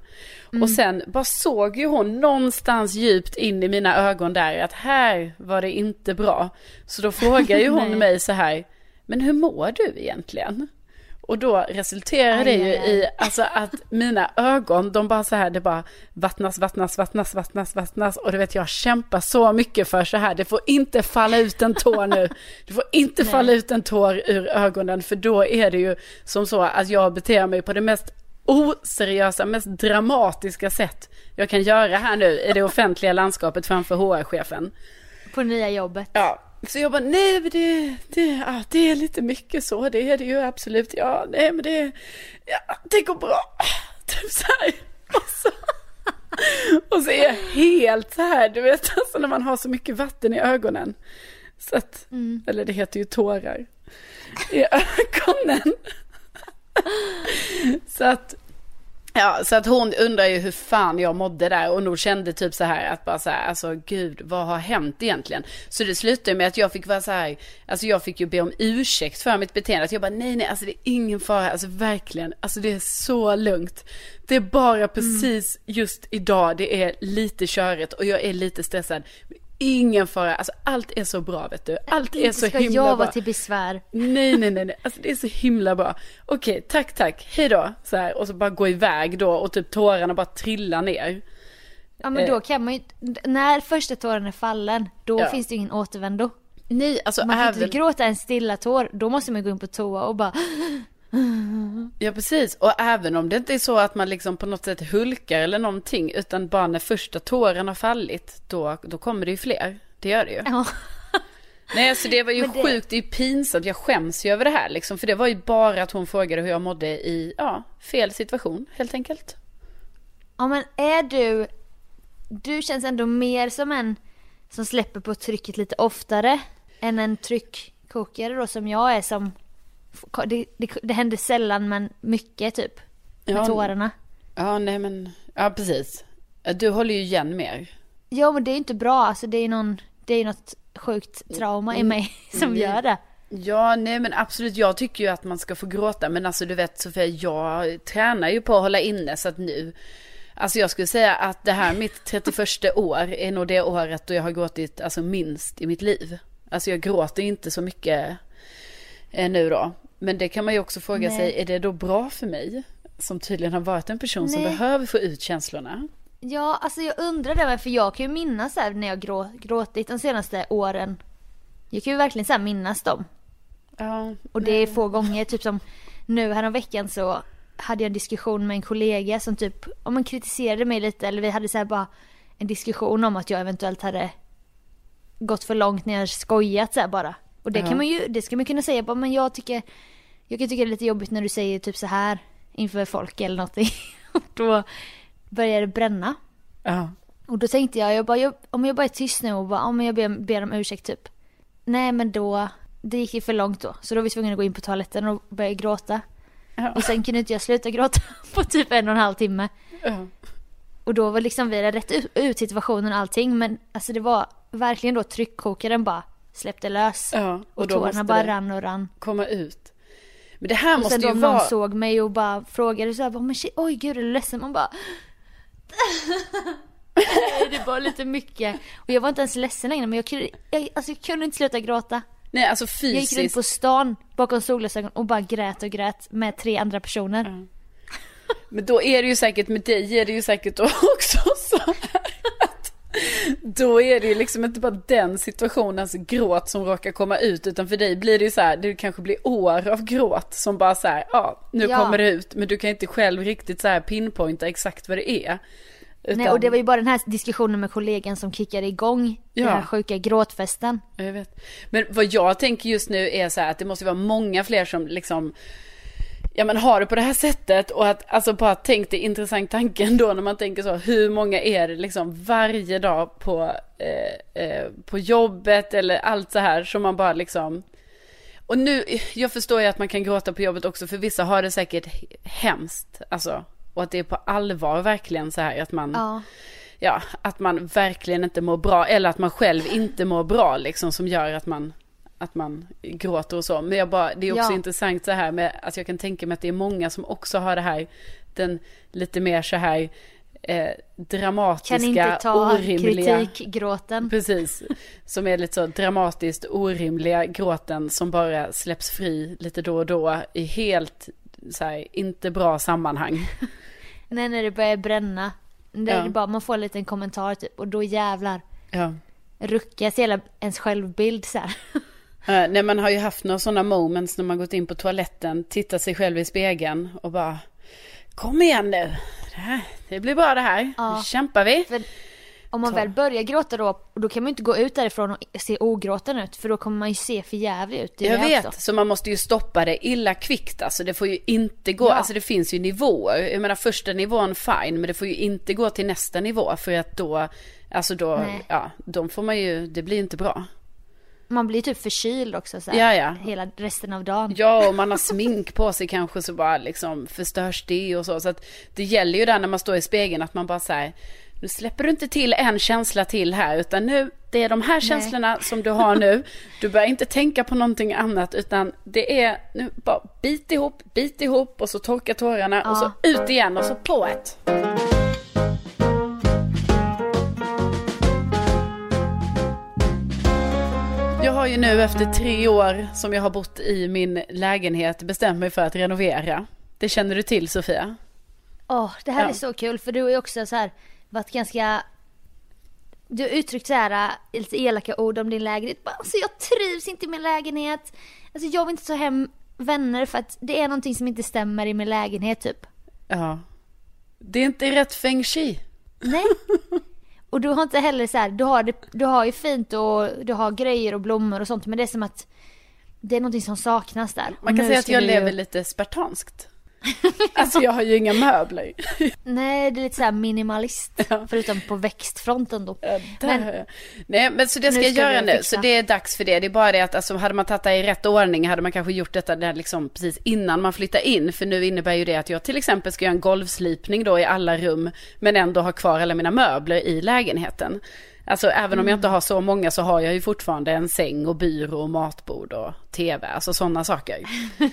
Och sen bara såg ju hon någonstans djupt in i mina ögon där att här var det inte bra. Så då frågar ju hon mig så här, men hur mår du egentligen? Och då resulterar det ju i alltså att mina ögon, de bara så här, det bara vattnas, vattnas, vattnas, vattnas, vattnas. Och du vet, jag kämpar så mycket för så här, det får inte falla ut en tår nu. Det får inte falla ut en tår ur ögonen, för då är det ju som så att jag beter mig på det mest oseriösa, mest dramatiska sätt jag kan göra här nu i det offentliga landskapet framför HR-chefen. på nya jobbet. Ja, så jag bara, nej men det, det, ja, det är lite mycket så, det är det ju absolut. Ja, nej men det, ja, det går bra. Typ så här. Och så, och så är jag helt så här, du vet, alltså när man har så mycket vatten i ögonen. Så att, eller det heter ju tårar i ögonen. Så att, Ja, så att hon undrar ju hur fan jag mådde där och nog kände typ så här att bara så här, alltså gud, vad har hänt egentligen? Så det slutade med att jag fick vara så här, alltså jag fick ju be om ursäkt för mitt beteende. Att jag bara, nej, nej, alltså det är ingen fara, alltså verkligen, alltså det är så lugnt. Det är bara precis just idag det är lite körigt och jag är lite stressad. Ingen fara, alltså allt är så bra vet du. Allt är så Ska himla jag bra. vara till besvär? Nej, nej, nej, nej. Alltså det är så himla bra. Okej, tack, tack. Hej då. Så här, och så bara gå iväg då och typ tårarna bara trillar ner. Ja men då kan man ju, när första tåren är fallen, då Ja. finns det ju ingen återvändo. Nej, alltså Man kan även... inte gråta en stilla tår, då måste man gå in på toa och bara Ja, precis. Och även om det inte är så att man liksom på något sätt hulkar eller någonting, utan bara när första tåren har fallit, då, då kommer det ju fler. Det gör det ju. ja. Nej, alltså det var ju det- sjukt, det är ju pinsamt. Jag skäms ju över det här liksom. För det var ju bara att hon frågade hur jag mådde i, ja, fel situation helt enkelt. ja men är du, du känns ändå mer som en som släpper på trycket lite oftare än en tryckkokare då som jag är som, det, det, det händer sällan men mycket typ. Med Ja. tårarna. Ja, nej men, ja precis. Du håller ju igen mer. Ja men det är inte bra, alltså det är någon, det är något sjukt trauma i mig som gör det. Ja, nej men absolut. Jag tycker ju att man ska få gråta. Men alltså du vet Sofia, jag tränar ju på att hålla inne så att nu. Alltså jag skulle säga att det här mitt 31 år är nog det året då jag har gråtit alltså minst i mitt liv. Alltså jag gråter inte så mycket eh, nu då. Men det kan man ju också fråga Nej. sig, är det då bra för mig? Som tydligen har varit en person som Nej. behöver få ut känslorna. Ja, alltså jag undrar det, för jag kan ju minnas så här när jag grå, gråtit de senaste åren. Jag kan ju verkligen så minnas dem. Ja, Och det är få gånger, typ som nu här veckan så hade jag en diskussion med en kollega som typ, om man kritiserade mig lite eller vi hade så bara en diskussion om att jag eventuellt hade gått för långt när jag skojat så bara. Och det kan man ju, det ska man kunna säga bara, men jag tycker, jag kan tycka det är lite jobbigt när du säger typ så här inför folk eller någonting. Och då börjar det bränna. ja. Och då tänkte jag, jag bara, jag, om jag bara är tyst nu och bara, om jag ber, ber om ursäkt typ. Nej men då, det gick ju för långt då. Så då var vi tvungna att gå in på toaletten och börja gråta. Ja. Och sen kunde inte jag sluta gråta på typ en och en halv timme. ja. Och då var liksom vi rätt ut- ut situationen och allting men alltså det var verkligen då tryckkokaren bara släppte lös. Ja, och och tårarna bara rann och rann. Komma ut. Men det här Och måste sen då ju om någon vara... såg mig och bara frågade så här, bara, men shit, oj gud är du ledsen? Man bara det var lite mycket. Och jag var inte ens ledsen längre men jag kunde, jag, alltså, jag kunde inte sluta gråta. Nej, alltså Jag gick runt fysiskt. på stan bakom solglasögon och bara grät och grät med tre andra personer. Men då är det ju säkert med dig är det ju säkert också då är det ju liksom inte bara den situationens gråt som råkar komma ut utan för dig blir det ju så här, det kanske blir år av gråt som bara så här, ja nu Ja. kommer det ut men du kan inte själv riktigt så här pinpointa exakt vad det är. Utan, Nej, och det var ju bara den här diskussionen med kollegan som kickade igång Ja. den här sjuka gråtfesten. Jag vet. Men vad jag tänker just nu är så här att det måste vara många fler som liksom Ja men har det på det här sättet och att alltså bara tänk det intressant tanken då när man tänker så hur många är det liksom varje dag på, eh, eh, på jobbet eller allt så här som man bara liksom och nu, jag förstår ju att man kan gråta på jobbet också för vissa har det säkert hemskt alltså och att det är på allvar verkligen så här att man Ja. ja, att man verkligen inte mår bra eller att man själv inte mår bra liksom som gör att man att man gråter och så. Men jag bara, det är också Ja. intressant så här med att jag kan tänka mig att det är många som också har det här, den lite mer så här eh, dramatiska, Kan inte ta orimliga. kritikgråten. Precis, som är lite så dramatiskt orimliga gråten som bara släpps fri lite då och då i helt så här, inte bra sammanhang. Nej, när det börjar bränna. Där Ja. det bara, man får en liten kommentar typ och då jävlar Ja. ruckas hela ens självbild så här. Uh, nej, man har ju haft några sådana moments när man gått in på toaletten, tittat sig själv i spegeln och bara Kom igen nu, det, här, det blir bra det här, Ja. nu kämpar vi. För om man Ta. väl börjar gråta då, då kan man ju inte gå ut därifrån och se ogråten ut för då kommer man ju se för jävligt ut. Jag vet, också. så man måste ju stoppa det illa kvickt alltså. Det får ju inte gå, Ja. alltså det finns ju nivåer. Jag menar första nivån fine, men det får ju inte gå till nästa nivå för att då, alltså då, Nej. ja, de får man ju, det blir inte bra. Man blir typ förkyld också så Ja, ja. hela resten av dagen. Ja, och man har smink på sig kanske så bara liksom förstörs det och så. Så att det gäller ju där när man står i spegeln att man bara säger nu släpper du inte till en känsla till här utan nu, det är de här känslorna som du har nu. Du börjar inte tänka på någonting annat utan det är nu bara bit ihop, bit ihop och så torka tårarna och så ut igen och så på ett. Har ju nu efter tre år som jag har bott i min lägenhet bestämt mig för att renovera. Det känner du till Sofia? Åh, det här Ja. är så kul för du har ju också så här varit ganska du har uttryckt så här äh, lite elaka ord om din lägenhet. Bara, Alltså jag trivs inte i min lägenhet. Alltså jag vill inte ta hem vänner för att det är någonting som inte stämmer i min lägenhet typ. Ja. Det är inte rätt feng shui. Nej. Och du har inte heller så här, du har, det, du har ju fint och du har grejer och blommor och sånt men det är som att det är någonting som saknas där. Man kan säga att jag lever ju- lite spartanskt. Alltså jag har ju inga möbler. Nej, det är lite såhär minimalist. Förutom på växtfronten då. Ja, Men-. Nej men så det ska Nu jag ska göra nu. fixa. Så det är dags för det. Det är bara det att alltså, hade man tagit det i rätt ordning hade man kanske gjort detta där liksom precis innan man flyttar in. För nu innebär ju det att jag till exempel ska göra en golvslipning då i alla rum. Men ändå ha kvar alla mina möbler i lägenheten. Alltså även om jag inte har så många så har jag ju fortfarande en säng och byrå och matbord och tv. Alltså sådana saker.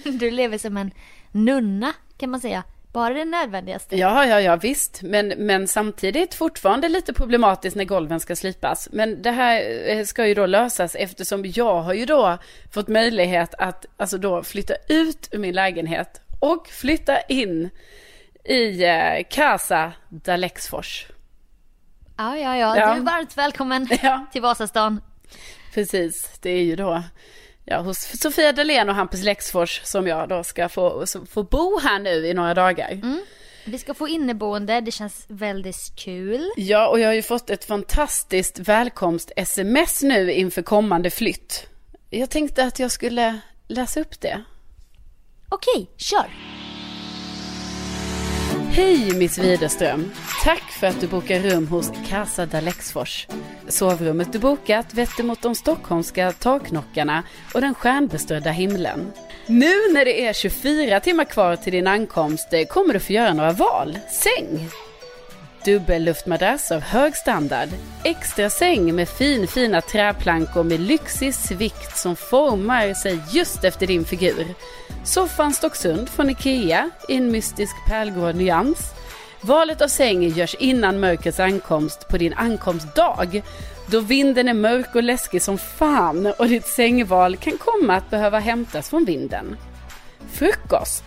Du lever som en nunna kan man säga. Bara det nödvändigaste. Ja, ja, ja, visst. Men, men samtidigt fortfarande lite problematiskt när golven ska slipas. Men det här eh, ska ju då lösas eftersom jag har ju då fått möjlighet att alltså då flytta ut ur min lägenhet och flytta in i eh, Casa d'Alexfors. Ja, ja, ja. Ja. Du är varmt välkommen Ja. till Vasastan. Precis, det är ju då ja, hos Sofia Dalén och Hampus Lexfors som jag då ska få, få bo här nu i några dagar. Vi ska få inneboende, det känns väldigt kul. Ja, och jag har ju fått ett fantastiskt välkomst-sms nu inför kommande flytt. Jag tänkte att jag skulle läsa upp det. Okej, kör! Hej Miss Widerström! Tack för att du bokar rum hos Casa d'Alexfors. Sovrummet du bokat vetter mot de stockholmska taknockarna och den stjärnbeströdda himlen. Nu när det är 24 timmar kvar till din ankomst eh, kommer du få göra några val. Säng! Dubbelluftmadrass av hög standard. Extra säng med fin, fina träplankor med lyxig svikt som formar sig just efter din figur. Soffan Stocksund från Ikea i en mystisk pärlgrå nyans. Valet av säng görs innan mörkrets ankomst på din ankomstdag. Då vinden är mörk och läskig som fan och ditt sängval kan komma att behöva hämtas från vinden. Frukost.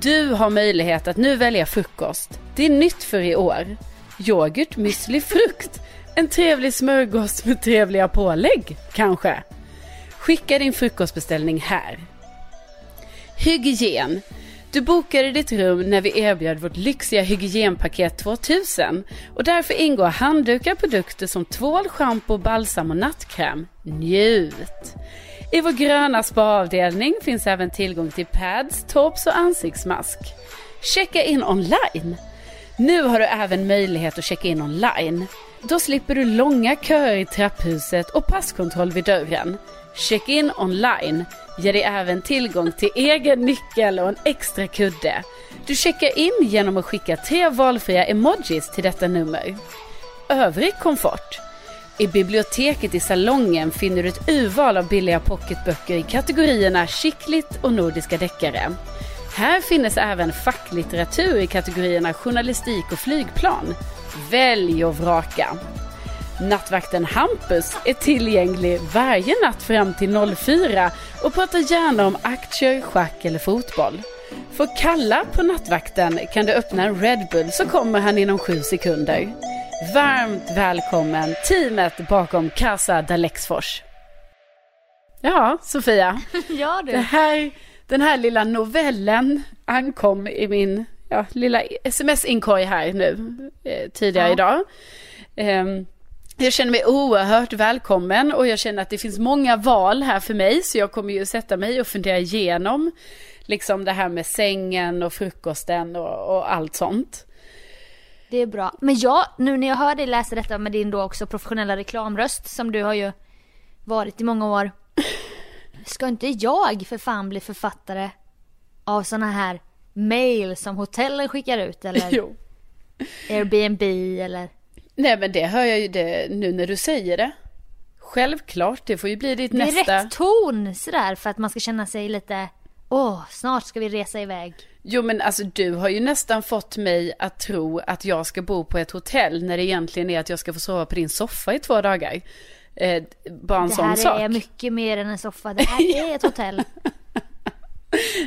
Du har möjlighet att nu välja frukost. Det är nytt för i år. Yoghurt, müsli, frukt. En trevlig smörgås med trevliga pålägg, kanske. Skicka din frukostbeställning här. Hygien. Du bokade ditt rum när vi erbjöd vårt lyxiga hygienpaket 2000 och därför ingår handdukar, produkter som tvål, schampo, balsam och nattkräm. Njut! I vår gröna spaavdelning finns även tillgång till pads, tops och ansiktsmask. Checka in online. Nu har du även möjlighet att checka in online. Då slipper du långa köer i trapphuset och passkontroll vid dörren. Check-in online ger dig även tillgång till egen nyckel och en extra kudde. Du checkar in genom att skicka tre valfria emojis till detta nummer. Övrig komfort. I biblioteket i salongen finner du ett urval av billiga pocketböcker i kategorierna skickligt och nordiska deckare. Här finns även facklitteratur i kategorierna journalistik och flygplan. Välj och vraka. Nattvakten Hampus är tillgänglig varje natt fram till 04 och pratar gärna om aktier, schack eller fotboll. För kalla på nattvakten kan du öppna en Red Bull så kommer han inom sju sekunder. Varmt välkommen teamet bakom Casa d'Alexfors. Ja, Sofia. Ja Det du. här, den här lilla novellen ankom i min ja, lilla sms-inkorg här nu eh, tidigare Ja. idag. Ehm, jag känner mig oerhört välkommen och jag känner att det finns många val här för mig så jag kommer ju sätta mig och fundera igenom liksom det här med sängen och frukosten och, och allt sånt. Det är bra. Men jag, nu när jag hör dig läsa detta med din då också professionella reklamröst som du har ju varit i många år. Ska inte jag för fan bli författare av såna här mail som hotellen skickar ut eller Jo. Airbnb eller? Nej men det hör jag ju det nu när du säger det. Självklart, det får ju bli ditt Det är nästa... rätt ton sådär för att man ska känna sig lite Åh, snart ska vi resa iväg. Jo men alltså du har ju nästan fått mig att tro att jag ska bo på ett hotell när det egentligen är att jag ska få sova på din soffa i två dagar. Eh, bara en det sån här sak. är mycket mer än en soffa. Det här är ett hotell.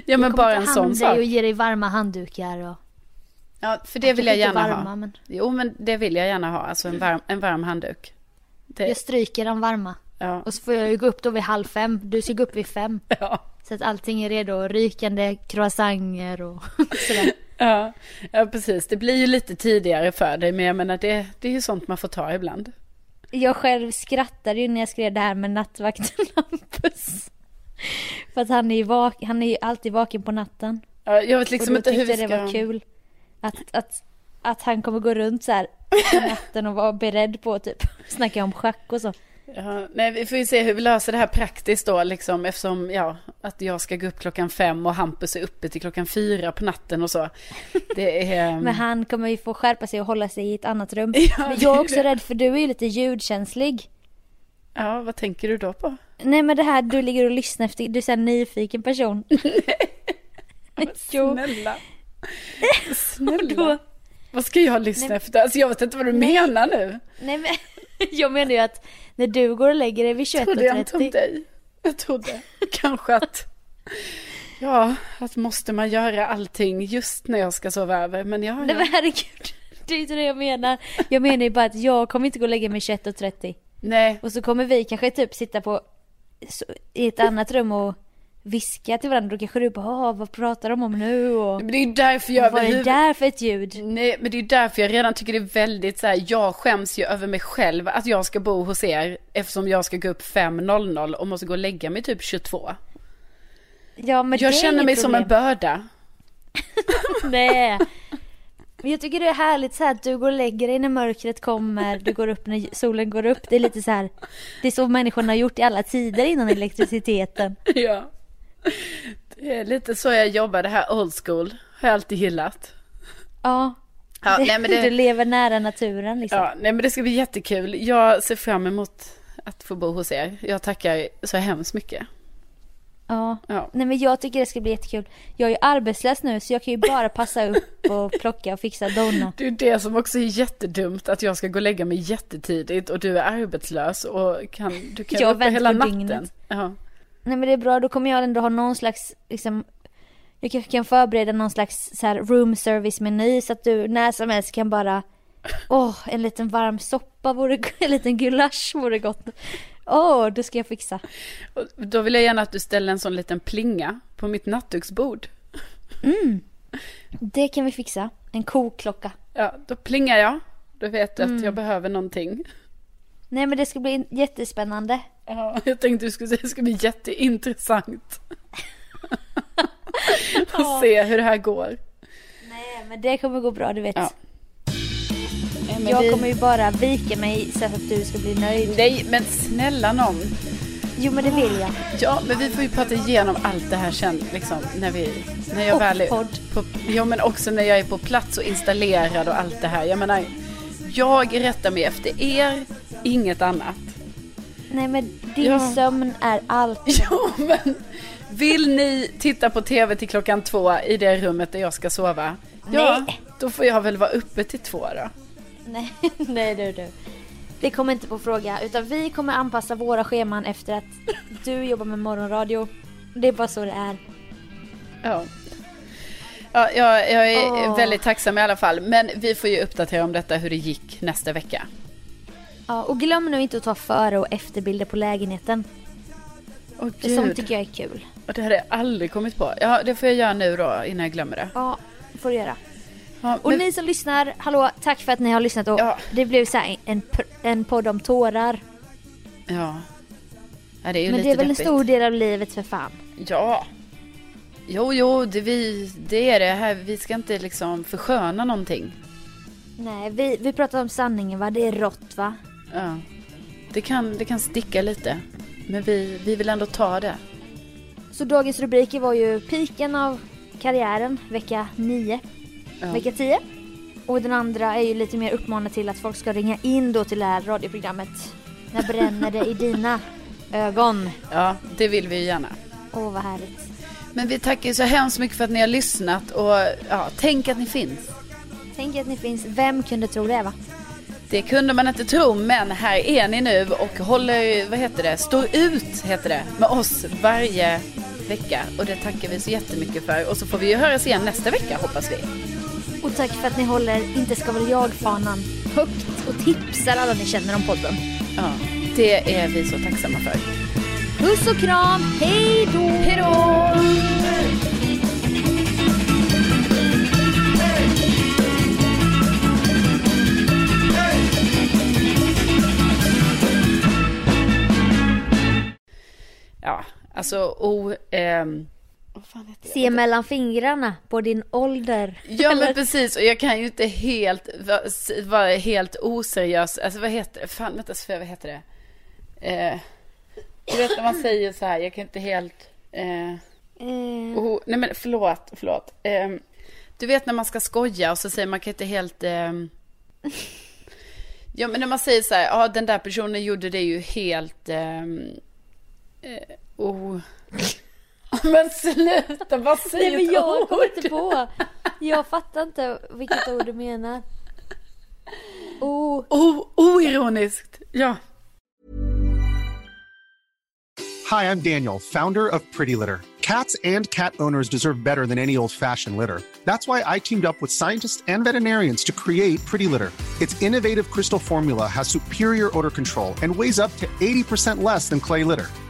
ja men Jag bara kommer en sån hand om dig sak. och ge dig varma handdukar och... Ja för det vill jag Kanske inte gärna varma, ha. men- Jo men det vill jag gärna ha, alltså en varm, en varm handduk. Det, Jag stryker de varma. ja. Och så får jag ju gå upp då vid halv fem. Du ska gå upp vid fem. Ja. Så att allting är redo. Rykande croissanter och sådär. Ja. ja precis, det blir ju lite tidigare för dig men jag menar det, det är ju sånt man får ta ibland. Jag själv skrattade ju när jag skrev det här med nattvakten Hampus. För att han är ju vak- han är alltid vaken på natten. Ja, jag vet liksom och inte hur vi det ska... var kul. Att, att, att han kommer gå runt så här på natten och vara beredd på typ snacka om schack och så. Ja, nej, vi får ju se hur vi löser det här praktiskt då, liksom, eftersom ja, att jag ska gå upp klockan fem och Hampus är uppe till klockan fyra på natten och så. Är... Men han kommer ju få skärpa sig och hålla sig i ett annat rum. Ja, Men jag är också det. rädd för du är ju lite ljudkänslig. Ja, vad tänker du då på? Nej men det här du ligger och lyssnar efter, du är här nyfiken person. jo. Snälla. Snälla. Då- Vad ska jag lyssna efter? Alltså jag vet inte vad du menar nu. Nej men jag menar ju att när du går och lägger dig vid Trodde jag inte om 21.30. dig. Jag trodde kanske att... Ja, att måste man göra allting just när jag ska sova över. Men ja, Nej ja. men herregud. Det är inte det jag menar. Jag menar ju bara att jag kommer inte gå och lägga mig 21.30. Nej, Och så kommer vi kanske typ sitta på i ett annat rum och viska till varandra. Då kanske du bara, "Ah, vad pratar de om nu? Och men det är därför jag... vad är det där för ett ljud? Nej, men det är därför jag redan tycker det är väldigt så här, jag skäms ju över mig själv att jag ska bo hos er eftersom jag ska gå upp 5.00 och måste gå och lägga mig typ 22. Ja men det Jag är känner inget mig som en problem. börda. Nej. Men jag tycker det är härligt så här att du går och lägger dig när mörkret kommer, du går upp när solen går upp. Det är lite så här, det är så människorna har gjort i alla tider innan elektriciteten. Ja. Det är lite så jag jobbar, det här old school. Har jag alltid gillat. Ja. Ja, det, nej, men det- Du lever nära naturen liksom. Ja, nej men det ska bli jättekul. Jag ser fram emot att få bo hos er. Jag tackar så hemskt mycket. Ja. Ja. Nej men jag tycker det ska bli jättekul. Jag är ju arbetslös nu så jag kan ju bara passa upp och plocka och fixa dona. Det är det som också är jättedumt, att jag ska gå och lägga mig jättetidigt och du är arbetslös och kan, du kan Jag vara uppe väntar hela natten. dygnet. Ja. Nej men det är bra, då kommer jag ändå ha någon slags liksom jag kanske kan förbereda någon slags så här room service meny så att du när som helst kan bara Åh, en liten varm soppa vore en liten gulasch vore gott. Åh, det ska jag fixa. Och då vill jag gärna att du ställer en sån liten plinga på mitt nattduksbord. Det kan vi fixa. En koklocka. Ja, då plingar jag. Då vet du Mm. att jag behöver någonting. Nej men det ska bli jättespännande. Ja, jag tänkte du skulle säga att det ska bli jätteintressant. Och se hur det här går. Nej men det kommer gå bra, du vet. Ja. Nej, men Jag vi- kommer ju bara vika mig så att du ska bli nöjd. Nej, men snälla någon. Jo men det vill jag. Ja, men vi får ju prata igenom allt det här sen, liksom, när vi, när jag Och väl är podd. på, ja, men också när jag är på plats och installerad och allt det här. Jag menar, jag rättar mig efter er, inget annat. Nej men din Ja. sömn är allt. Ja, men vill ni titta på tv till klockan två i det rummet där jag ska sova? Ja, Nej. då får jag väl vara uppe till två då. Nej, nej du du. Det kommer inte på fråga utan vi kommer anpassa våra scheman efter att du jobbar med morgonradio. Det är bara så det är. Ja. Ja, jag, jag är Åh. väldigt tacksam i alla fall. Men vi får ju uppdatera om detta hur det gick nästa vecka. Ja, och glöm nu inte att ta före och efterbilder på lägenheten. Åh sånt gud, tycker jag är kul. och det hade jag aldrig kommit på. Ja, det får jag göra nu då innan jag glömmer det. Ja, får du göra. Ja, Och men- ni som lyssnar, hallå, tack för att ni har lyssnat och Ja. det blev så här en, en podd om tårar. Ja. ja, det är ju Men lite det är väl en deppigt. stor del av livet för fan. Ja. Jo, jo, det, vi, det är det här. Vi ska inte liksom försköna någonting. Nej, vi, vi pratar om sanningen va, det är rått va? Ja. Det kan, det kan sticka lite. Men vi, vi vill ändå ta det. Så dagens rubriker var ju piken av karriären, vecka 9. Ja. Vecka 10. Och den andra är ju lite mer uppmanad till att folk ska ringa in då till det här radioprogrammet. När bränner det i dina ögon? Ja, det vill vi ju gärna. Åh vad härligt. Men vi tackar ju så hemskt mycket för att ni har lyssnat och ja, tänk att ni finns. Tänk att ni finns, vem kunde tro det va? Det kunde man inte tro, men här är ni nu och håller, vad heter det, står ut heter det, med oss varje vecka. Och det tackar vi så jättemycket för. Och så får vi ju höras igen nästa vecka hoppas vi. Och tack för att ni håller Inte ska väl jag-fanan högt och tipsar alla ni känner om podden. Ja, det är vi så tacksamma för. Puss och kram, hej då! Hej då! Ja, alltså o... ehm? Se mellan fingrarna på din ålder. Ja men precis och jag kan ju inte helt vara helt oseriös. Alltså vad heter det? Fan vänta Sofia vad heter det? Eh, du vet när man säger så här, jag kan inte helt... Eh, oh, nej men förlåt, förlåt. Eh, du vet när man ska skoja och så säger man kan inte helt... Eh, ja men när man säger så här, ja den där personen gjorde det ju helt... Eh, oh. Men sluta, vad säger Nej men jag kommer ord? inte på. Jag fattar inte vilket ord du menar. Oh, Oh, oironiskt. Ja. Hi, I'm Daniel, founder of Pretty Litter. Cats and cat owners deserve better than any old fashioned litter. That's why I teamed up with scientists and veterinarians to create Pretty Litter. Its innovative crystal formula has superior odor control and weighs up to 80% less than clay litter.